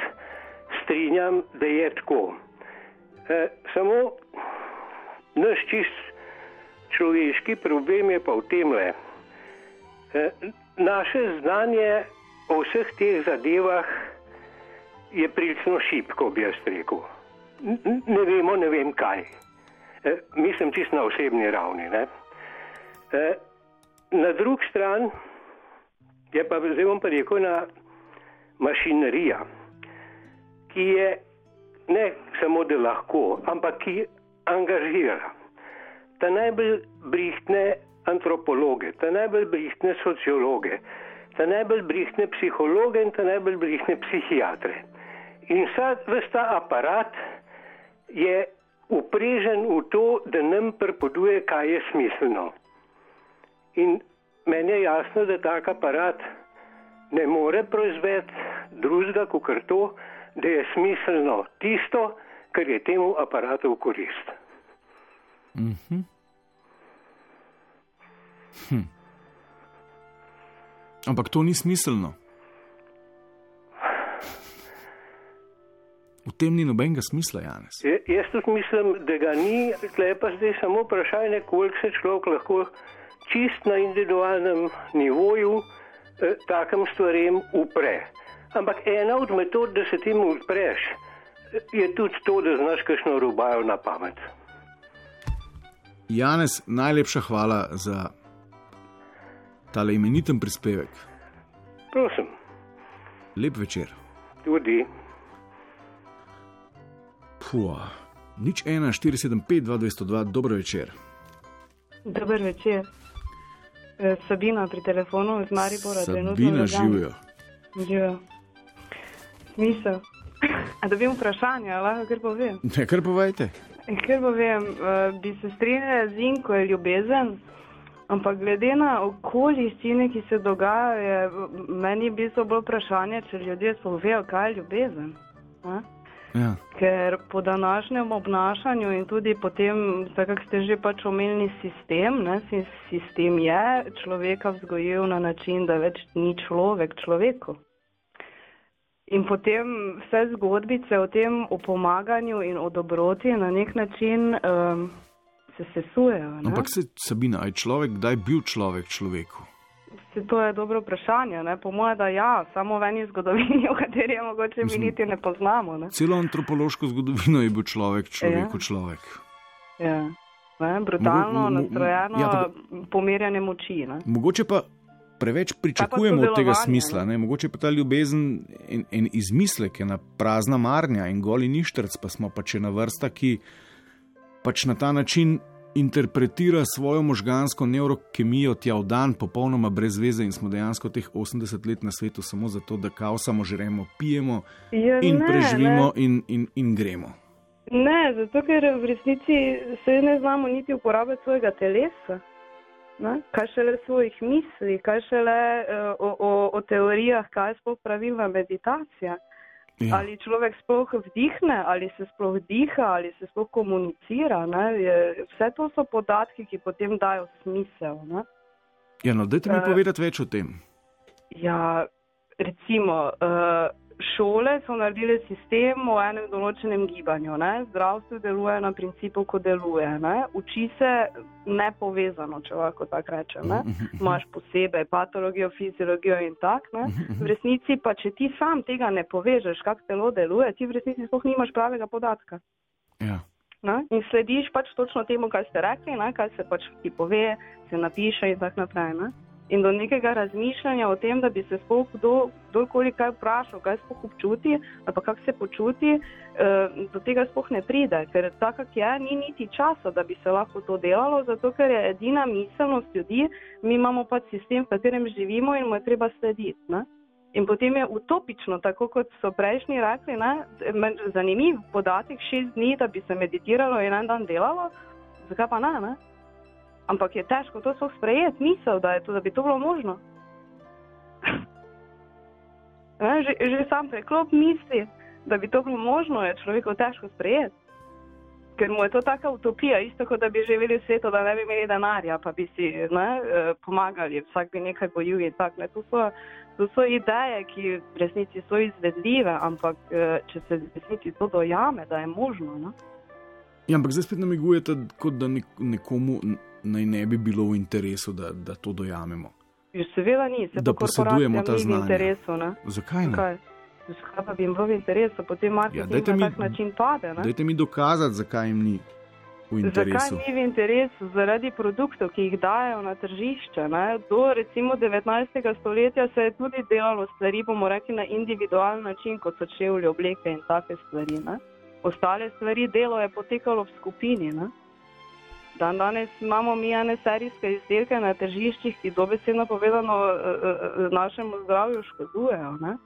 strinjam, da je tako. E, samo naš čist človeški problem je pa v tem le. E, naše znanje o vseh teh zadevah je prilicno šipko, bi jaz rekel. Ne vemo, ne vem kaj. E, mislim čist na osebni ravni. Ne? E, na drugi strani je pa zdaj bom pa rekel na mašinerija, ki je ne samo da lahko, ampak ki angažira. Ta najbolj brihtne antropologe, ta najbolj brihtne sociologe, ta najbolj brihtne psihologe in ta najbolj brihtne psihiatre. In vsa ta aparat je uprežen v to, da nam prepoduje, kaj je smiselno. In meni je jasno, da tak aparat ne more proizvesti drugega, kot to, da je smiselno tisto, kar je temu aparatu v korist. Mhm. Hm. Ampak to ni smiselno. V tem ni nobenega smisla, Janes. Je, jaz tudi mislim, da ga ni, tle pa zdaj samo vprašanje, koliko se človek lahko čist na individualnem nivoju eh, takem stvarem upre. Ampak ena od metod, da se temu upreš, je tudi to, da znaš kakšno rubajo na pamet. Janes, najlepša hvala za tale imeniten prispevek. Prosim, Lep večer. tudi. Puh, nič 1, 475, 2202, dobro večer. Dober večer. Eh, Sabina pri telefonu iz Maribora. trenutno v Sabina Ljubljani. živijo. Živijo. Misel. A dobim vprašanje, ali lahko kar povem? Ne, kar povejte. Ker povem, eh, bi se strinjala z in, ko je ljubezen, ampak glede na okoliščine, ki se dogajajo, je meni v bistvu bolj vprašanje, če ljudje sploh vejo, kaj je ljubezen. A? Ja. Ker po današnjem obnašanju in tudi potem, tako ste že pač omenili, sistem, ne, si- sistem je človeka vzgojil na način, da več ni človek človeku. In potem vse zgodbice o tem, o pomaganju in o dobroti na nek način um, se sesujejo. ne. Ampak se, Sabina, aj človek, kdaj bil človek človeku? Se to je dobro vprašanje. Ne? Po mojem, da ja, samo v eni zgodovini, o kateri je mogoče mi Mislim- niti ne poznamo. Ne? Celo antropološko zgodovino je bil človek človeku Ja. človek. Ja. Ne? Brutalno, nastrojeno, ja, ja, pa- pomerjanje moči. Ne? Mogoče pa preveč pričakujemo od tega smisla. Ne? Mogoče pa ta ljubezen en, en izmislek, ena prazna marnja in goli ništrc, pa smo pač ena vrsta, ki pač na ta način interpretira svojo možgansko neurokemijo tja v dan, popolnoma brez veze in smo dejansko teh 80 let na svetu samo zato, da kao samo žremo, pijemo Ja, in ne, preživimo in, in, in gremo. Ne, zato ker v resnici se ne znamo niti uporabljati svojega telesa. Ne? Kaj šele svojih misli, kaj šele uh, o, o, o teorijah, kaj je sploh pravilna meditacija. Ja. Ali človek sploh vdihne, ali se sploh diha, ali se sploh komunicira. ne, Je, vse to so podatki, ki potem dajo smisel. Ne? Ja, no, dajte mi Eh. povedati več o tem. Ja, recimo, uh, šole so naredile sistem o enem določenem gibanju. Ne? Zdravstvo deluje na principu, ko deluje. Ne? Uči se nepovezano, če lahko tako rečem. Ne? Imaš posebej patologijo, fiziologijo in tako. V resnici pa, če ti sam tega ne povežeš, kako telo deluje, ti v resnici sploh nimaš pravega podatka. Ja. Ne? In slediš pač točno temu, kar ste rekli, ne? kaj se pač ti pove, se napiše in tako naprej. Ne? In do nekega razmišljanja o tem, da bi se sploh kdo, kdorkoli kaj vprašal, kaj sploh občuti ali pa kako se počuti, eh, do tega sploh ne pride, ker tako kak je, ni niti časa, da bi se lahko to delalo, zato ker je edina miselnost ljudi, mi imamo pač sistem, v katerem živimo in mu je treba slediti. Ne? In potem je utopično, tako kot so prejšnji rekli, ne, zanimiv podatek, šest dni, da bi se meditiralo in en dan delalo, zakaj pa ne? ne? Ampak je težko to sploh sprejeti, misel, da, to, da bi to bilo možno. ne, že, že sam preklop misli, da bi to bilo možno, je človeku težko sprejeti. Ker mu je to taka utopija, isto kot da bi živeli v svetu, da ne bi imeli denarja, pa bi si ne, eh, pomagali, vsak bi nekaj bojil in tako. ne. To so, to so ideje, ki v resnici so izvedljive, ampak eh, če se v resnici to dojame, da je možno. Ne? Ja, ampak zdaj spet namigujete, kot da nek, nekomu naj ne bi bilo v interesu, da, da to dojamemo. Že Seveda ni, se Da posedujemo ta znanja. interesu. Ne? Zakaj ne? Zakaj? Zakaj pa bi jim bilo v interesu, potem marketing ja, mi- na tak način pade. Ne? Dajte mi dokazati, zakaj jim ni. v interesu. Zakaj ni v interesu? Zaradi produktov, ki jih dajo na tržišče. Ne? Do recimo 19. stoletja se je tudi delalo stvari, bomo rekli, na individualen način, kot so čevlje, obleke in take stvari. Ne? Ostale stvari delo je potekalo v skupini. Ne? Dan danes imamo mi ene serijske izdelke na tržiščih, ki dobesedno povedano eh, eh, našemu zdravju škodujejo, ne?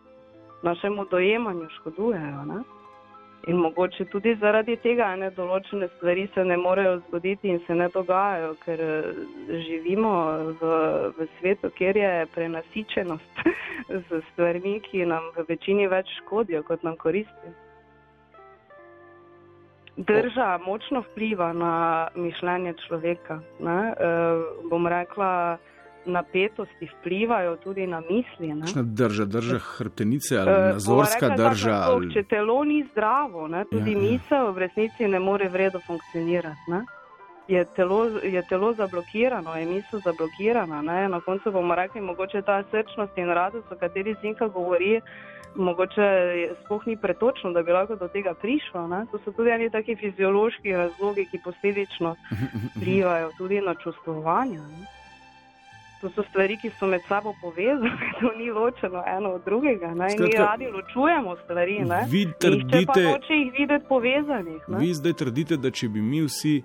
našemu dojemanju škodujejo. Ne? In mogoče tudi zaradi tega ne določene stvari se ne morejo zgoditi in se ne dogajajo, ker eh, živimo v, v svetu, kjer je prenasičenost z stvarmi, ki nam v večini več škodijo, kot nam koristijo. Drža močno vpliva na mišljenje človeka. Ne? E, bom rekla, napetosti vplivajo tudi na misli. Ne? Drža, drža hrbtenice ali e, nazorska rekla, drža. Tak, ali... Če telo ni zdravo, ne? tudi ja, ja. misel v resnici ne more vredno funkcionirati. Ne? Je telo, je telo zablokirano, je misel zablokirana. Ne? Na koncu bomo rekli, mogoče ta srčnost in radost, o kateri Zinka govori, mogoče sploh ni pretočno, da bi lahko do tega prišlo. Ne? To so tudi neki taki fiziološki razlogi, ki posledično vplivajo tudi na čustvovanje. Ne? To so stvari, ki so med sabo povezane, to ni ločeno eno od drugega. Skratka, mi radi ločujemo stvari. Vi trdite, da če jih videti povezanih. Ne? Vi zdaj trdite, da če bi mi vsi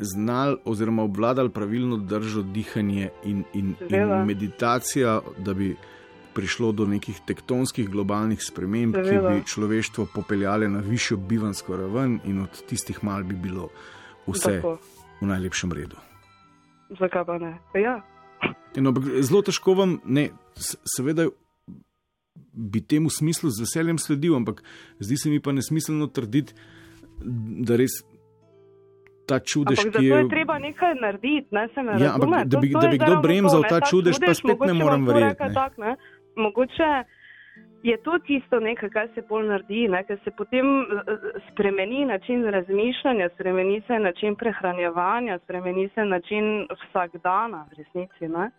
znali oziroma obvladali pravilno držo dihanje in, in, in meditacijo, da bi prišlo do nekih tektonskih globalnih sprememb, Seveda. ki bi človeštvo popeljale na višjo bivansko raven, in od tistih mal bi bilo vse Tako. v najlepšem redu. Zakaj pa ne? Ja. No, zelo težko vam, ne, seveda bi temu smislu z veseljem sledil, ampak zdi se mi pa nesmiselno trditi, da res. Ta čudež, ampak ki je. Zato je treba nekaj narediti, ne se mi ja, ampak, da bi, da bi kdo bremzal ta čudež, čudež, pa spet ne morem verjeti mogoče je to tisto nekaj, kar se pol naredi, ne, ker se potem eh, spremeni način razmišljanja, spremeni se način prehranjevanja, spremeni se način vsakdana v resnici. Ne.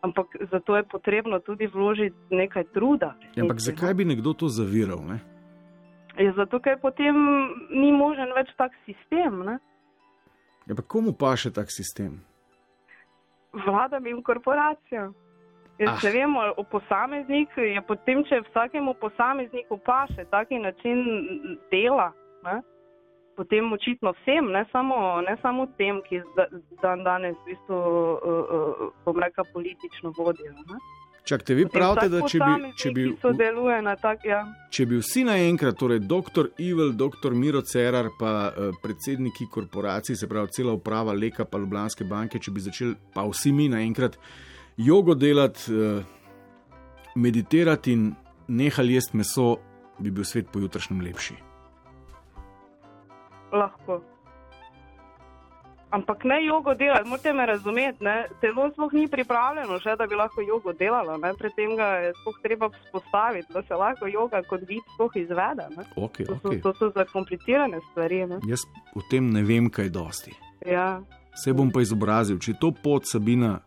Ampak zato je potrebno tudi vložiti nekaj truda. Ja, ampak zakaj bi nekdo to zaviral? Ne? Ja, zato, ker potem ni možen več tak sistem. Ne? Ja, pa komu pa še tak sistem? Vladam in korporacijam. Jaz ah. vem, o posamezniku je potem, če vsakemu posamezniku paše taki način dela, ne? potem očitno vsem, ne samo, ne samo tem, ki dan danes v bistvu, uh, uh, bom rekel, politično vodijo. Ne? Čakajte, vi pravite, da če bi, če, bi, tak, ja. če bi vsi naenkrat, torej dr. Ivel, dr. Miro Cerar, pa uh, predsedniki korporacij, se pravi cela uprava Leka, pa Ljubljanske banke, če bi začeli, pa vsi mi naenkrat jogo delati, eh, meditirati in nehali jesti meso, bi bil svet pojutrišnjem lepši. Lahko. Ampak ne jogo delati, morate me razumeti. Ne? Telo sploh ni pripravljeno, še, da bi lahko jogo delalo. Ne? Predtem ga je sploh treba vzpostaviti, da se lahko joga kot vid sploh izvede. Okay, to, okay. so, to so zakomplicirane stvari. Ne? Jaz o tem ne vem kaj dosti. Ja. Se bom pa izobrazil, če to pot Sabina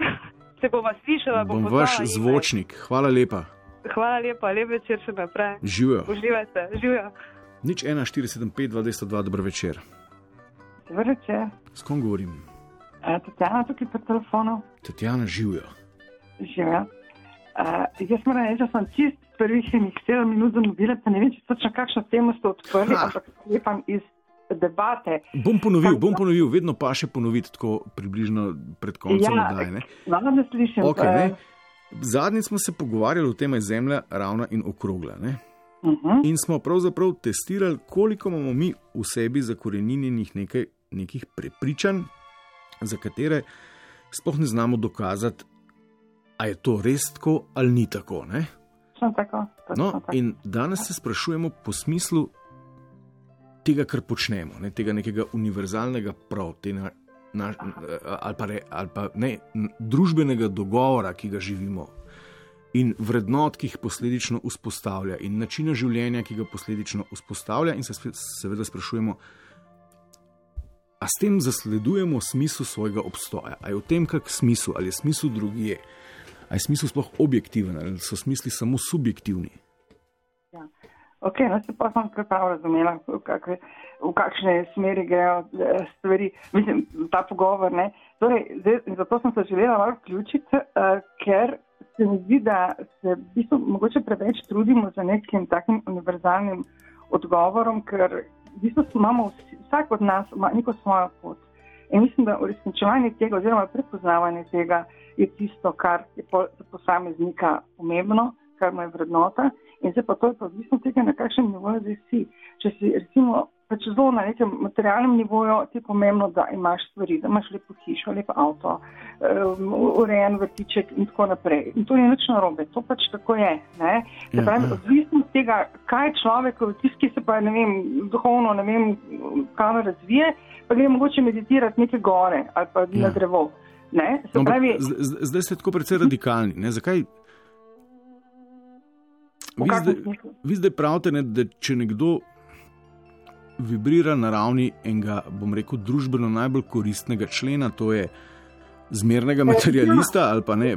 se bova slišala. Bom vaš zvočnik. Hvala lepa. Hvala lepa, lep večer še naprej. Živijo. Uživajte, živijo. Nič 1, 4, 7, 5, 2, 202, dober večer. Večer. S kom govorim? Uh, Tatjana tukaj po telefonu. Tatjana živijo. Živijo. Uh, jaz moram reči, da sem čist prvih 7 minut zamudila, pa ne vem, če točno kakšno temo ste odprli, ampak sklepam iz debate. Bom ponovil, bom ponovil, vedno pa še ponoviti, tako približno pred koncem. Ja, Znamo, da slišim. Okay, Zadnjič smo se pogovarjali o tem, da je Zemlja ravna in okrogla. Uh mhm. -huh. In smo pravzaprav testirali, koliko imamo mi v sebi zakorenjenih nekaj nekih prepričanj, za katere sploh ne znamo dokazati, ali je to res tako ali ni tako. tako, no, tako. in danes se sprašujemo po smislu tega, kar počnemo, ne, tega nekega univerzalnega prav, na, na, ali pa, re, ali pa ne, družbenega dogovora, ki ga živimo, in vrednot, ki jih posledično vzpostavlja, in načina življenja, ki ga posledično vzpostavlja, in se seveda sprašujemo, ali s tem zasledujemo smisel svojega obstoja, ali je v tem kak smisel, ali je smisel drugje, ali je smisel sploh objektiven, ali so smisli samo subjektivni. Ja. Ok, no se pa sem prav razumela, v, kakve, v kakšne smeri grejo eh, stvari, mislim, ta pogovor. Ne. Torej, zdaj, zato sem se želela malo vključiti, uh, ker se mi zdi, da se v bistvu mogoče preveč trudimo za nekim takim univerzalnim odgovorom, ker v bistvu imamo vsi, vsak od nas neko svojo pot. In mislim, da uresničevanje tega oziroma prepoznavanje tega je tisto, kar je po, za posameznika pomembno, kar mu je vrednota. In zdaj pa to je pa odvisno tega, na kakšnem nivoju zdaj si. Če si recimo pač zelo na nekem materialnem nivoju, ti je pomembno, da imaš stvari, da imaš lepo hišo, lepo avto, um, urejen vrtiček in tako naprej. In to je nič narobe, to pač tako je. Ja, pravi, ja. odvisno od tega, kaj človek v tiski se pa ne vem, duhovno ne vem, kam razvije, pa gre mogoče meditirati neke gore ali pa Ja. na drevo. Ne? Se No, pravi, z- z- zdaj ste tako precej radikalni. Ne? Zakaj? Vi zdaj, vi zdaj pravite, ne, da če nekdo vibrira na ravni enega, bom rekel, družbeno najbolj koristnega člena, to je zmernega materialista ali pa ne,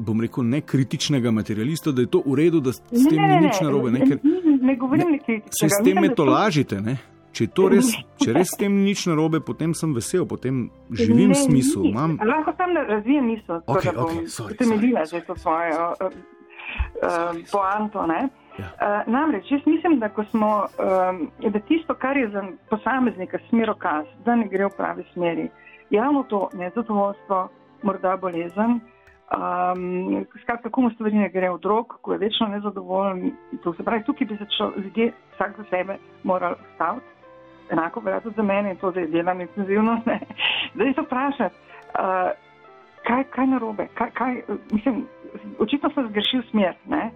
bom rekel, nekritičnega materialista, da je to v redu, da s tem ni nič narobe. Ne, ker ne, ne govorim ne, nekaj. se s tem metolažite. Ne? Če, res, če res s tem ni nič narobe, potem sem vesel, potem živim v smislu. Imam, Lahko sam ne razvijem misel, tako Okej, da bom okej, sorry, utemeljila zdaj to svojo uh, uh, poanto. Ne? Ja. Uh, namreč, jaz mislim, da, smo, um, da tisto, kar je za posameznika smerokaz, da ne gre v pravi smeri, je ravno to nezadovoljstvo, morda bolezen. Um, skratka, komu stvari ne gre od rok, ko je večno nezadovoljen. To se pravi, tukaj bi se čo, ljudje vsak za sebe morali ustaviti. Enako velja tudi za mene in to, da delam intenzivno. Ne. Zdaj se vprašati, uh, kaj, kaj narobe, kaj, kaj, mislim, očitno sem zgrešil smer. Ne?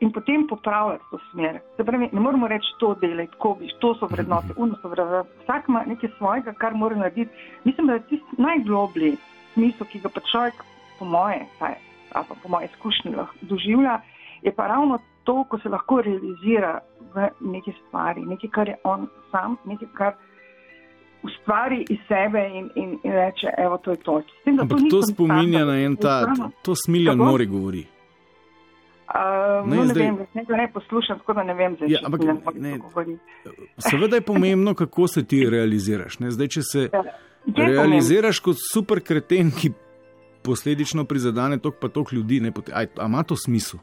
In potem popravljati to smer. Se pravi, ne moramo reči, to delaj, tako biš, to so vrednote, uno so vrednote. Vsak ima nekaj svojega, kar mora narediti. Mislim, da je tisti najgloblji smisel, ki ga pa človek, po moje, saj, ali pa po moje izkušnje, lahko doživlja, je pa ravno to, ko se lahko realizira v neki stvari, nekaj, kar je on sam, nekaj, kar ustvari iz sebe in, in, in reče, evo, to je to. Tem, to spominja na en ta, to smiljan mori govori. Uh, Ne, no, ne zdaj- vem, njega ne poslušam, tako da ne vem, zdaj, Ja, ampak ne. Seveda je pomembno, kako se ti realiziraš. Ne? Zdaj, če se Ja, realiziraš kot super kreten, ki posledično prizadene tok pa tok ljudi, ne, a, a ima to smisel?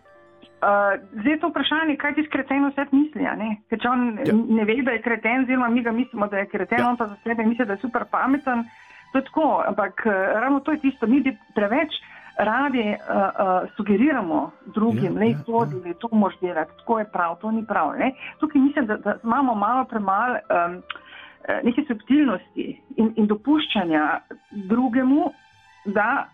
Uh, zdaj je to vprašanje, kaj ti s kretenom vse misli. Ker če on Ja. ne ve, da je kreten, oziroma mi ga mislimo, da je kreten, Ja. on pa za sebe misli, da je super pameten. To je tako, ampak uh, ravno to je tisto, mi bi preveč radi uh, uh, sugeriramo drugim, Ja, da ja, je to, ja. je to mož delati, tako je prav, to ni prav. Ne? Tukaj mislim, da, da imamo malo premalo um, neke subtilnosti in, in dopuščanja drugemu, da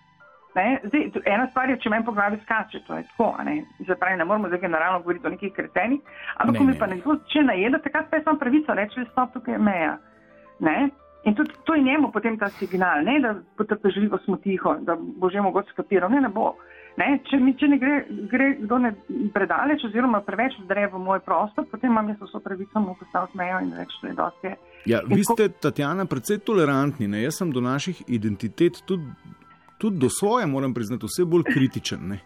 Ne, zdaj, ena stvar je, če meni po glavi skače, to je tako. Ne, Zdaj pravi, ne moramo zdaj generalno govoriti o nekih kretenih, ampak Ne, ko mi ne, pa ne. nekdo začne najedati, takrat pa jaz imam pravico reči, da stop tukaj je meja. Ne? In tudi to je njemu potem ta signal, ne da potrpežljivo smo tiho, da bo že mogoče skapiral. Ne, ne bo. Ne? Če, mi, če ne gre, gre kdo ne predaleč oziroma preveč vdre v moj prostor, potem imam jaz vso pravico mu postaviti mejo in reči, da je dosti. Ja, In vi ko- ste, Tatjana, precej tolerantni. Ne? Jaz sem do naših identitet, tudi, tudi do svoje, moram priznati, vse bolj kritičen. Ne?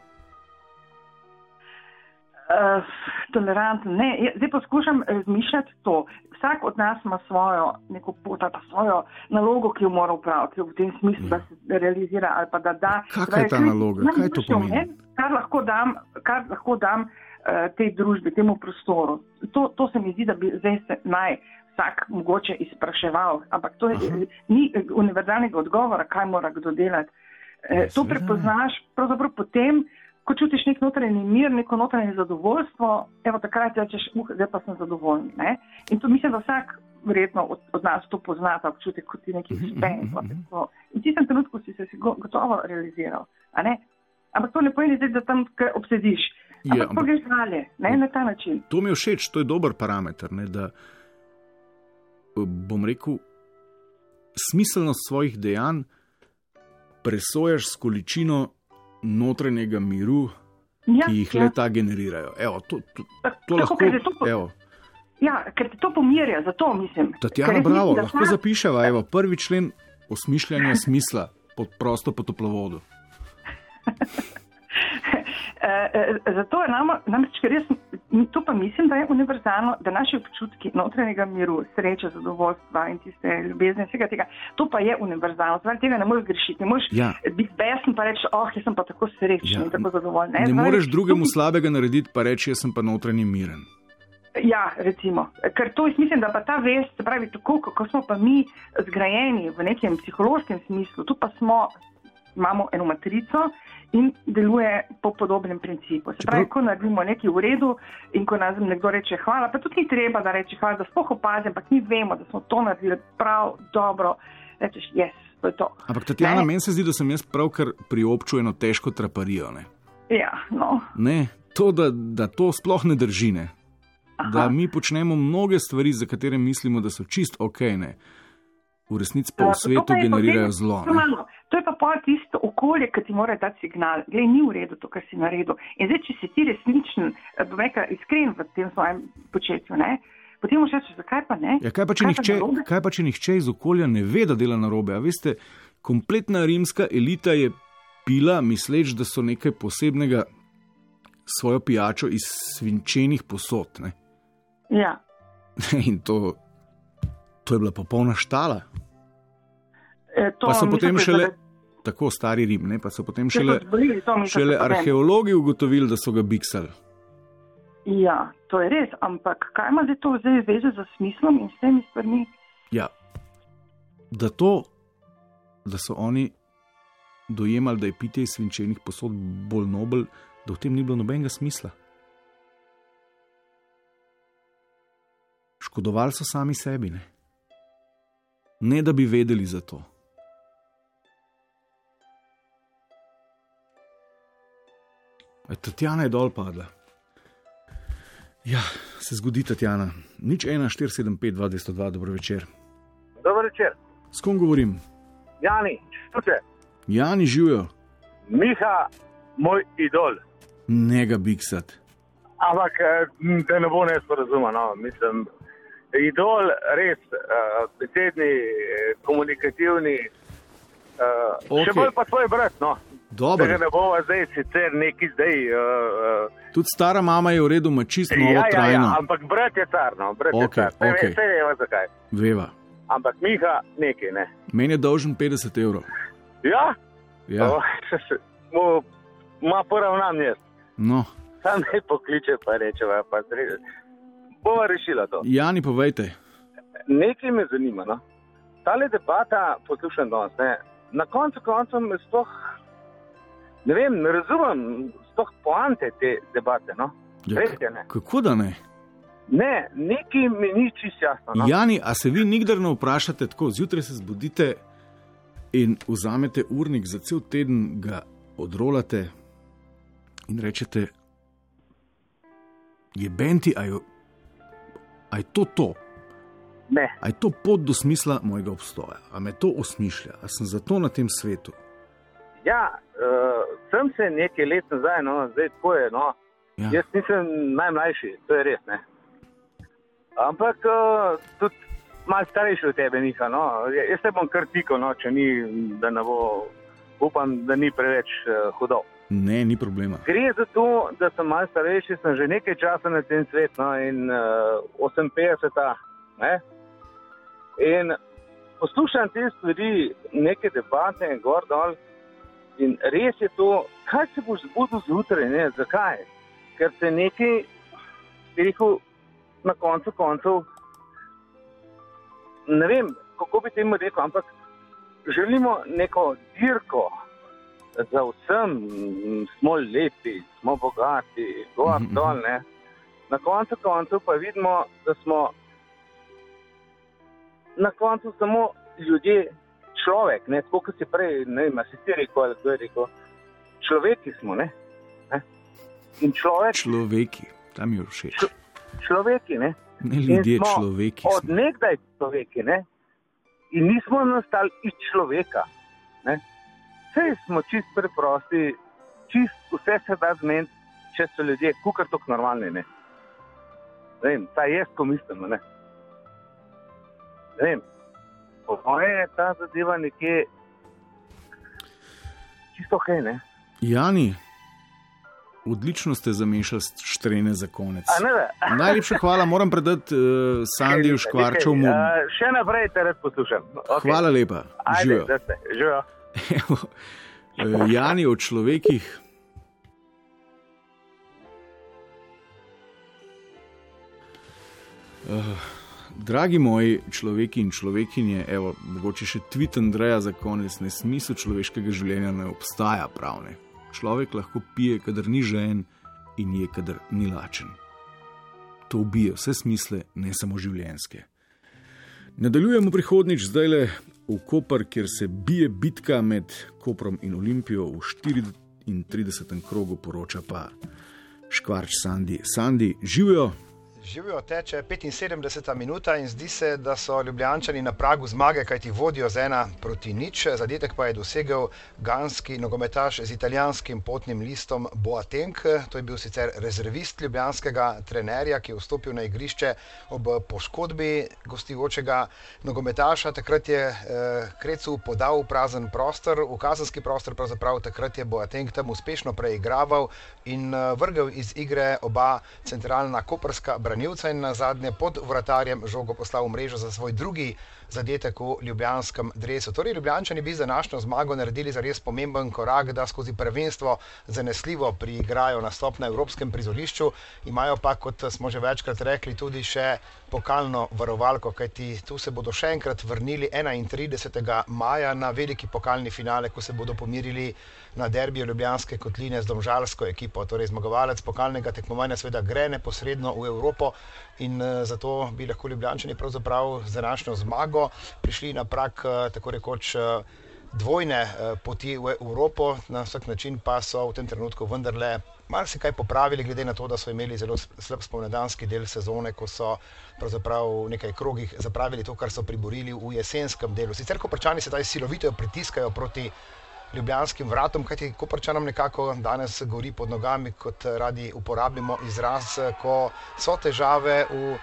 Uh, toleranten. Ne, jaz zdaj poskušam razmišljati to. Vsak od nas ima svojo neko pot ali pa svojo nalogo, ki jo mora upraviti v tem smislu, da se realizira ali pa da da. Kakšna je ta Kaj- naloga? kaj Kaj to pomeni? meni, Kar lahko dam, kar lahko dam uh, tej družbi, temu prostoru. To, to se mi zdi, da bi zdaj se naj vsak mogoče izpraševal, ampak to je, Aha. ni univerzalnega odgovora, kaj mora kdo delati. Ja, Eh, to ne. prepoznaš pravzaprav potem, ko čutiš nek notranji mir, neko notranje zadovoljstvo, evo takrat rečeš, uh, zdaj pa sem zadovoljen. Ne? In to mislim, da vsak verjetno od, od nas to pozna, ta občutek, kot ti nekaj Mhm, uspe. mhm, in to to. V tistem trenutku si se go- gotovo realiziral. Ampak to ne pomeni, da tam kaj obsediš. Je, Ampak ampak- pogreš dalje, ne na ta način. To mi je všeč, to je dober parameter. Ne, da, bom rekel, smiselnost svojih dejanj presojaš s količino notranjega miru, Ja, ki jih ja. leta generirajo. Evo, to, to, to tako, lahko, ker to po- evo, Ja, ker te to pomirja, zato mislim. Tatjana, bravo, mislim, lahko vsak- zapiševa. Evo, prvi člen osmišljanja smisla pod prosto po toplovodu. eh, zato je nama, namreč, ker jaz, to pa mislim, da je univerzalno, da naši občutki notranjega miru, sreče, zadovoljstva in tiste ljubezni, vsega tega, to pa je univerzalno. Zdaj tega ne moreš grešiti, ne moreš Ja. biti besen pa reči, oh, jaz sem pa tako srečen Ja. in tako zadovoljen. Ne Zdaj, moreš drugemu tukaj- slabega narediti, pa reči, jaz sem pa notranji miren. Ja, recimo. Ker to jaz mislim, da pa ta vest, se pravi, tako kako smo pa mi zgrajeni v nekem psihološkem smislu, tu pa smo, imamo eno matrico in deluje po podobnem principu. Se pravi, ko naredimo nekaj v redu in ko nam nekdo reče hvala, pa tudi ni treba, da reče hvala, da sploh opazim, ampak mi vemo, da smo to naredili prav, dobro, rečeš, jaz, to je to. Ampak Tatjana, meni se zdi, da sem jaz pravkar priobčil eno težko traparijo. Ne? Ja, no. Ne, to, da, da to sploh ne drži. Ne? Da mi počnemo mnoge stvari, za katere mislimo, da so čist ok, ne. v resnici pa v svetu generirajo zlo. Ne? To je pa pol tisto okolje, ki ti mora dati signal, glej, ni v redu to, kar si naredil. In zdaj, če si ti resničen, eh, bom rekel, iskren v tem svojem početju, ne, potem moš reči, zakaj pa ne? Ja, kaj, pa, če Kaj pa nihče, narobe? kaj pa če nihče iz okolja ne ve, da dela narobe? A veste, kompletna rimska elita je pila, misleč, da so nekaj posebnega svojo pijačo iz svinčenih posod. Ne? Ja. In to, to je bila popolna štala. E, to Pa so potem da šele, zdaj- tako stari Rim, ne? pa so potem šele, mislim, šele da arheologi ugotovili, da so ga biksali. Ja, to je res, ampak kaj ima zdaj to zdaj veze z smislom in s temi stvarmi? Ja, da to, da so oni dojemali, da je pitje iz svinčenih posod bolj nobel, da v tem ni bilo nobenega smisla. Škodovali so sami sebi, ne, ne da bi vedeli za to. Tatjana je dol padla. Ja, se zgodi Tatjana. Nič 1, 4, 7, 5, 2, 202, dobro večer. Dober večer, S kom govorim? Jani, čute, Jani živijo, Miha, moj idol. ne ga biksat. Ampak eh, da ne bo nesporazuma, no, mislim, idol res, uh, besedni, eh, komunikativni, uh, okay. še bolj pa tvoj brat, no. Dobro. Da ne bova zdaj sicer neki zdaj. Uh, uh, Tudi stara mama je v redu, ima čist novo ja, ja, trajno. ja, ampak brat je car, no, brat Okej, je. Vse okej. okay. vemo zakaj. Veva. Ampak Miha, nekaj, ne. Meni je dolžen 50 evrov. Ja, Ja, Oh, mu, ma poravnam jaz. no, Sam ne pokliče, pa reče, pa sredi. Bova rešila to. Jani, povejte. Nekaj me zanima. No? Tale debata, poslušam danes, ne? na koncu koncev me sploh, ne vem, ne razumem sploh poante te debate. No? Ja, Res je, ne. Kako da ne? Ne, nekaj mi ni čisto jasno. No? Jani, a se vi nikdar ne vprašate tako, zjutraj se zbudite in vzamete urnik za cel teden, ga odrolate in rečete, je benti, a je, a je to to? Ne. A je to pot do smisla mojega obstoja? A me to osmišlja? A sem zato na tem svetu? Ja, uh, sem se nekaj let nazaj, no, zdaj tako je. No. Ja. Jaz nisem najmlajši, to je res. Ne. Ampak uh, tudi malo starejši od tebe, Miha. No. Ja- Jaz se bom kar tikal, no, če ni, da ne bo, upam, da ni preveč uh, hudo. Ne, ni problema. Gre za to, da sem malo starejši, sem že nekaj časa na tem svetu no, in uh, 58. Ne? In poslušam te stvari, neke debate, gor dol. In res je to, kaj se boš zbudil zjutraj, ne? zakaj? Ker se nekaj, bi rekel, na koncu koncev, ne vem, kako bi temu rekel, ampak želimo neko dirko za vsem, smo lepi, smo bogati, gor Mhm, dol. Ne? Na koncu koncev pa vidimo, da smo na koncu samo ljudje, človek, ne, tako kot si prej, ne vem, si ti rekel ali kdo je rekel. Človeki smo, ne? ne? In človek, Človeki, tam je všeč. človeki, ne? Ne ljudje, človeki. Od smo. nekdaj človeki, ne? In nismo nastali iz človeka. Ne? Vse smo čist preprosti, čist vse se da zmeniti, če so ljudje kukar tako normalni. Ne? Ne vem, ta jaz, ko mislim, ne. Ne vem, po moje je ta zadeva nekje čisto ok, ne. Jani, odlično ste zamešali štrene za konec. A. Najlepša hvala, moram predati uh, Sandiju Škvarčovmu. Uh, še naprej te res poslušam. Okay. Hvala lepa. Živijo. Evo, eh, Jani o človekih. Uh, dragi moji človeki in človekinje, evo, mogoče še tweet Andreja za konec, ne smisel človeškega življenja ne obstaja pravne. Človek lahko pije, kadar ni žen in je, kadar ni lačen. To ubije vse smisle, ne samo življenjske. Nadaljujemo prihodnič zdaj le v Koper, kjer se bije bitka med Koprom in Olimpijo v 34. krogu, poroča pa Škvarč Sandi. Sandi, živijo. Živijo teče 75 minuta in zdi se, da so Ljubljančani na pragu zmage, kajti vodijo z ena proti nič. Zadetek pa je dosegel ganski nogometaš z italijanskim potnim listom Boateng. To je bil sicer rezervist ljubljanskega trenerja, ki je vstopil na igrišče ob poškodbi gostujočega nogometaša. Takrat je eh, Krecu podal prazen prostor, v kazenski prostor, pravzaprav takrat je Boateng tam uspešno preigraval in eh, vrgel iz igre oba centralna koperska branilca branilca in na zadnje pod vratarjem žogo poslal v mrežo za svoj drugi zadetek v ljubljanskem drevesu. Torej, Ljubljančani bi za našo zmago naredili za res pomemben korak, da skozi prvenstvo zanesljivo priigrajo nastop na evropskem prizorišču, imajo pa, kot smo že večkrat rekli, tudi še pokalno varovalko, kajti tu se bodo še enkrat vrnili 31. maja na veliki pokalni finale, ko se bodo pomirili na derbijo Ljubljanske kotline z domžalsko ekipo. Torej, zmagovalec pokalnega tekmovanja seveda gre neposredno v Evropo in uh, zato bi lahko Ljubljančani pravzaprav z današnjo zmago prišli na prak uh, tako rekoč. Uh, Dvojne uh, poti v Evropo, na vsak način pa so v tem trenutku vendarle marsikaj popravili, glede na to, da so imeli zelo slab spomladanski del sezone, ko so pravzaprav v nekaj krogih zapravili to, kar so priborili v jesenskem delu. Sicer, ko prečani sedaj silovito pritiskajo proti ljubljanskim vratom, kajti Koprčanom nekako danes gori pod nogami, kot radi uporabimo izraz, ko so težave v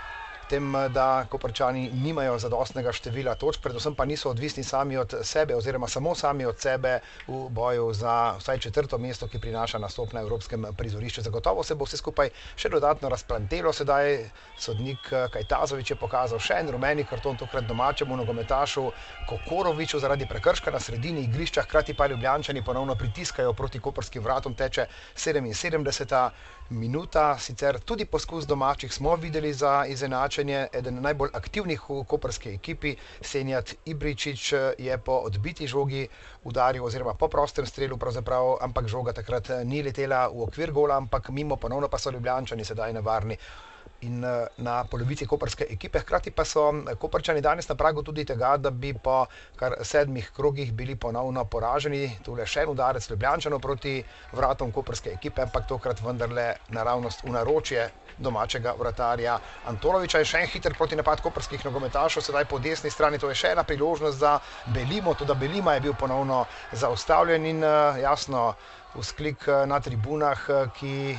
tem, da Koprčani nimajo zadostnega števila točk, predvsem pa niso odvisni sami od sebe oziroma samo sami od sebe v boju za vsaj četrto mesto, ki prinaša nastop na evropskem prizorišču. Zagotovo se bo vse skupaj še dodatno razplantelo, sedaj sodnik Kajtazovič je pokazal še en rumeni karton, tokrat domačemu nogometašu Kokoroviču zaradi prekrška na sredini igrišča, hkrati pa Ljubljančani ponovno pritiskajo proti koprskim vratom, teče 77 minuta, sicer tudi poskus domačih smo videli za izenačenje. Eden najbolj aktivnih v koperski ekipi, Senjat Ibričič, je po odbiti žogi udaril, oziroma po prostem strelu, ampak žoga takrat ni letela v okvir gola, ampak mimo ponovno pa so ljubljančani sedaj nevarni in na polovici koperske ekipe. Hkrati pa so koperčani danes na pragu tudi tega, da bi po kar sedmih krogih bili ponovno poraženi. Tu je še en udarec Ljubljančanov proti vratom koperske ekipe, ampak tokrat vendarle naravnost v naročje domačega vratarja Antoloviča. Je še en hiter proti napad koperskih nogometašov, sedaj po desni strani. To je še ena priložnost za Belimo, tudi Belima je bil ponovno zaustavljen in jasno vzklik na tribunah, ki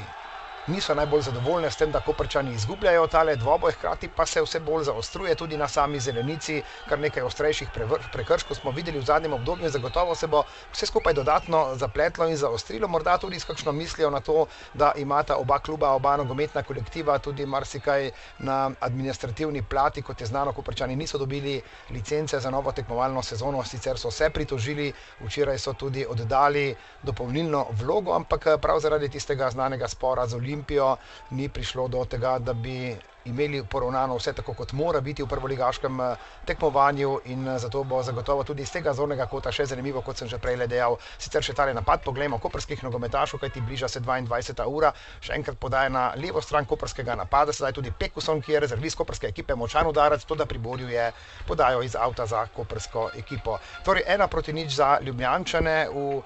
niso najbolj zadovoljne s tem, da koprčani izgubljajo tale dvoboj, hkrati pa se vse bolj zaostruje tudi na sami zelenici, kar nekaj ostrejših prekrškov smo videli v zadnjem obdobju. Zagotovo se bo vse skupaj dodatno zapletlo in zaostrilo, morda tudi s kakšno mislijo na to, da imata oba kluba, oba nogometna kolektiva tudi marsikaj na administrativni plati, kot je znano, koprčani niso dobili licence za novo tekmovalno sezono, sicer so se pritožili, včeraj so tudi oddali dopolnilno vlogo, ampak prav zaradi tistega znanega spora z Olimpijo. Olimpijo, ni prišlo do tega, da bi imeli poravnano vse tako, kot mora biti v prvoligaškem tekmovanju, in zato bo zagotovo tudi iz tega zornega kota še zanimivo, kot sem že prej dejal. Sicer še tale napad, poglejmo, koperskih nogometašov, kajti bliža se 22. ura, še enkrat podaja na levo stran koperskega napada, sedaj tudi Pekuson, ki je rezervist koperske ekipe, močan udarec, to da priborju je podajo iz avta za kopersko ekipo. Torej, ena proti nič za Ljubljančane v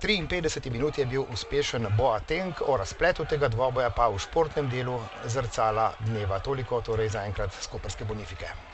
53 minut je bil uspešen Boateng, o razpletu tega dvoboja pa v športnem delu zrcala dneva. Toliko torej za enkrat skoperske bonifike.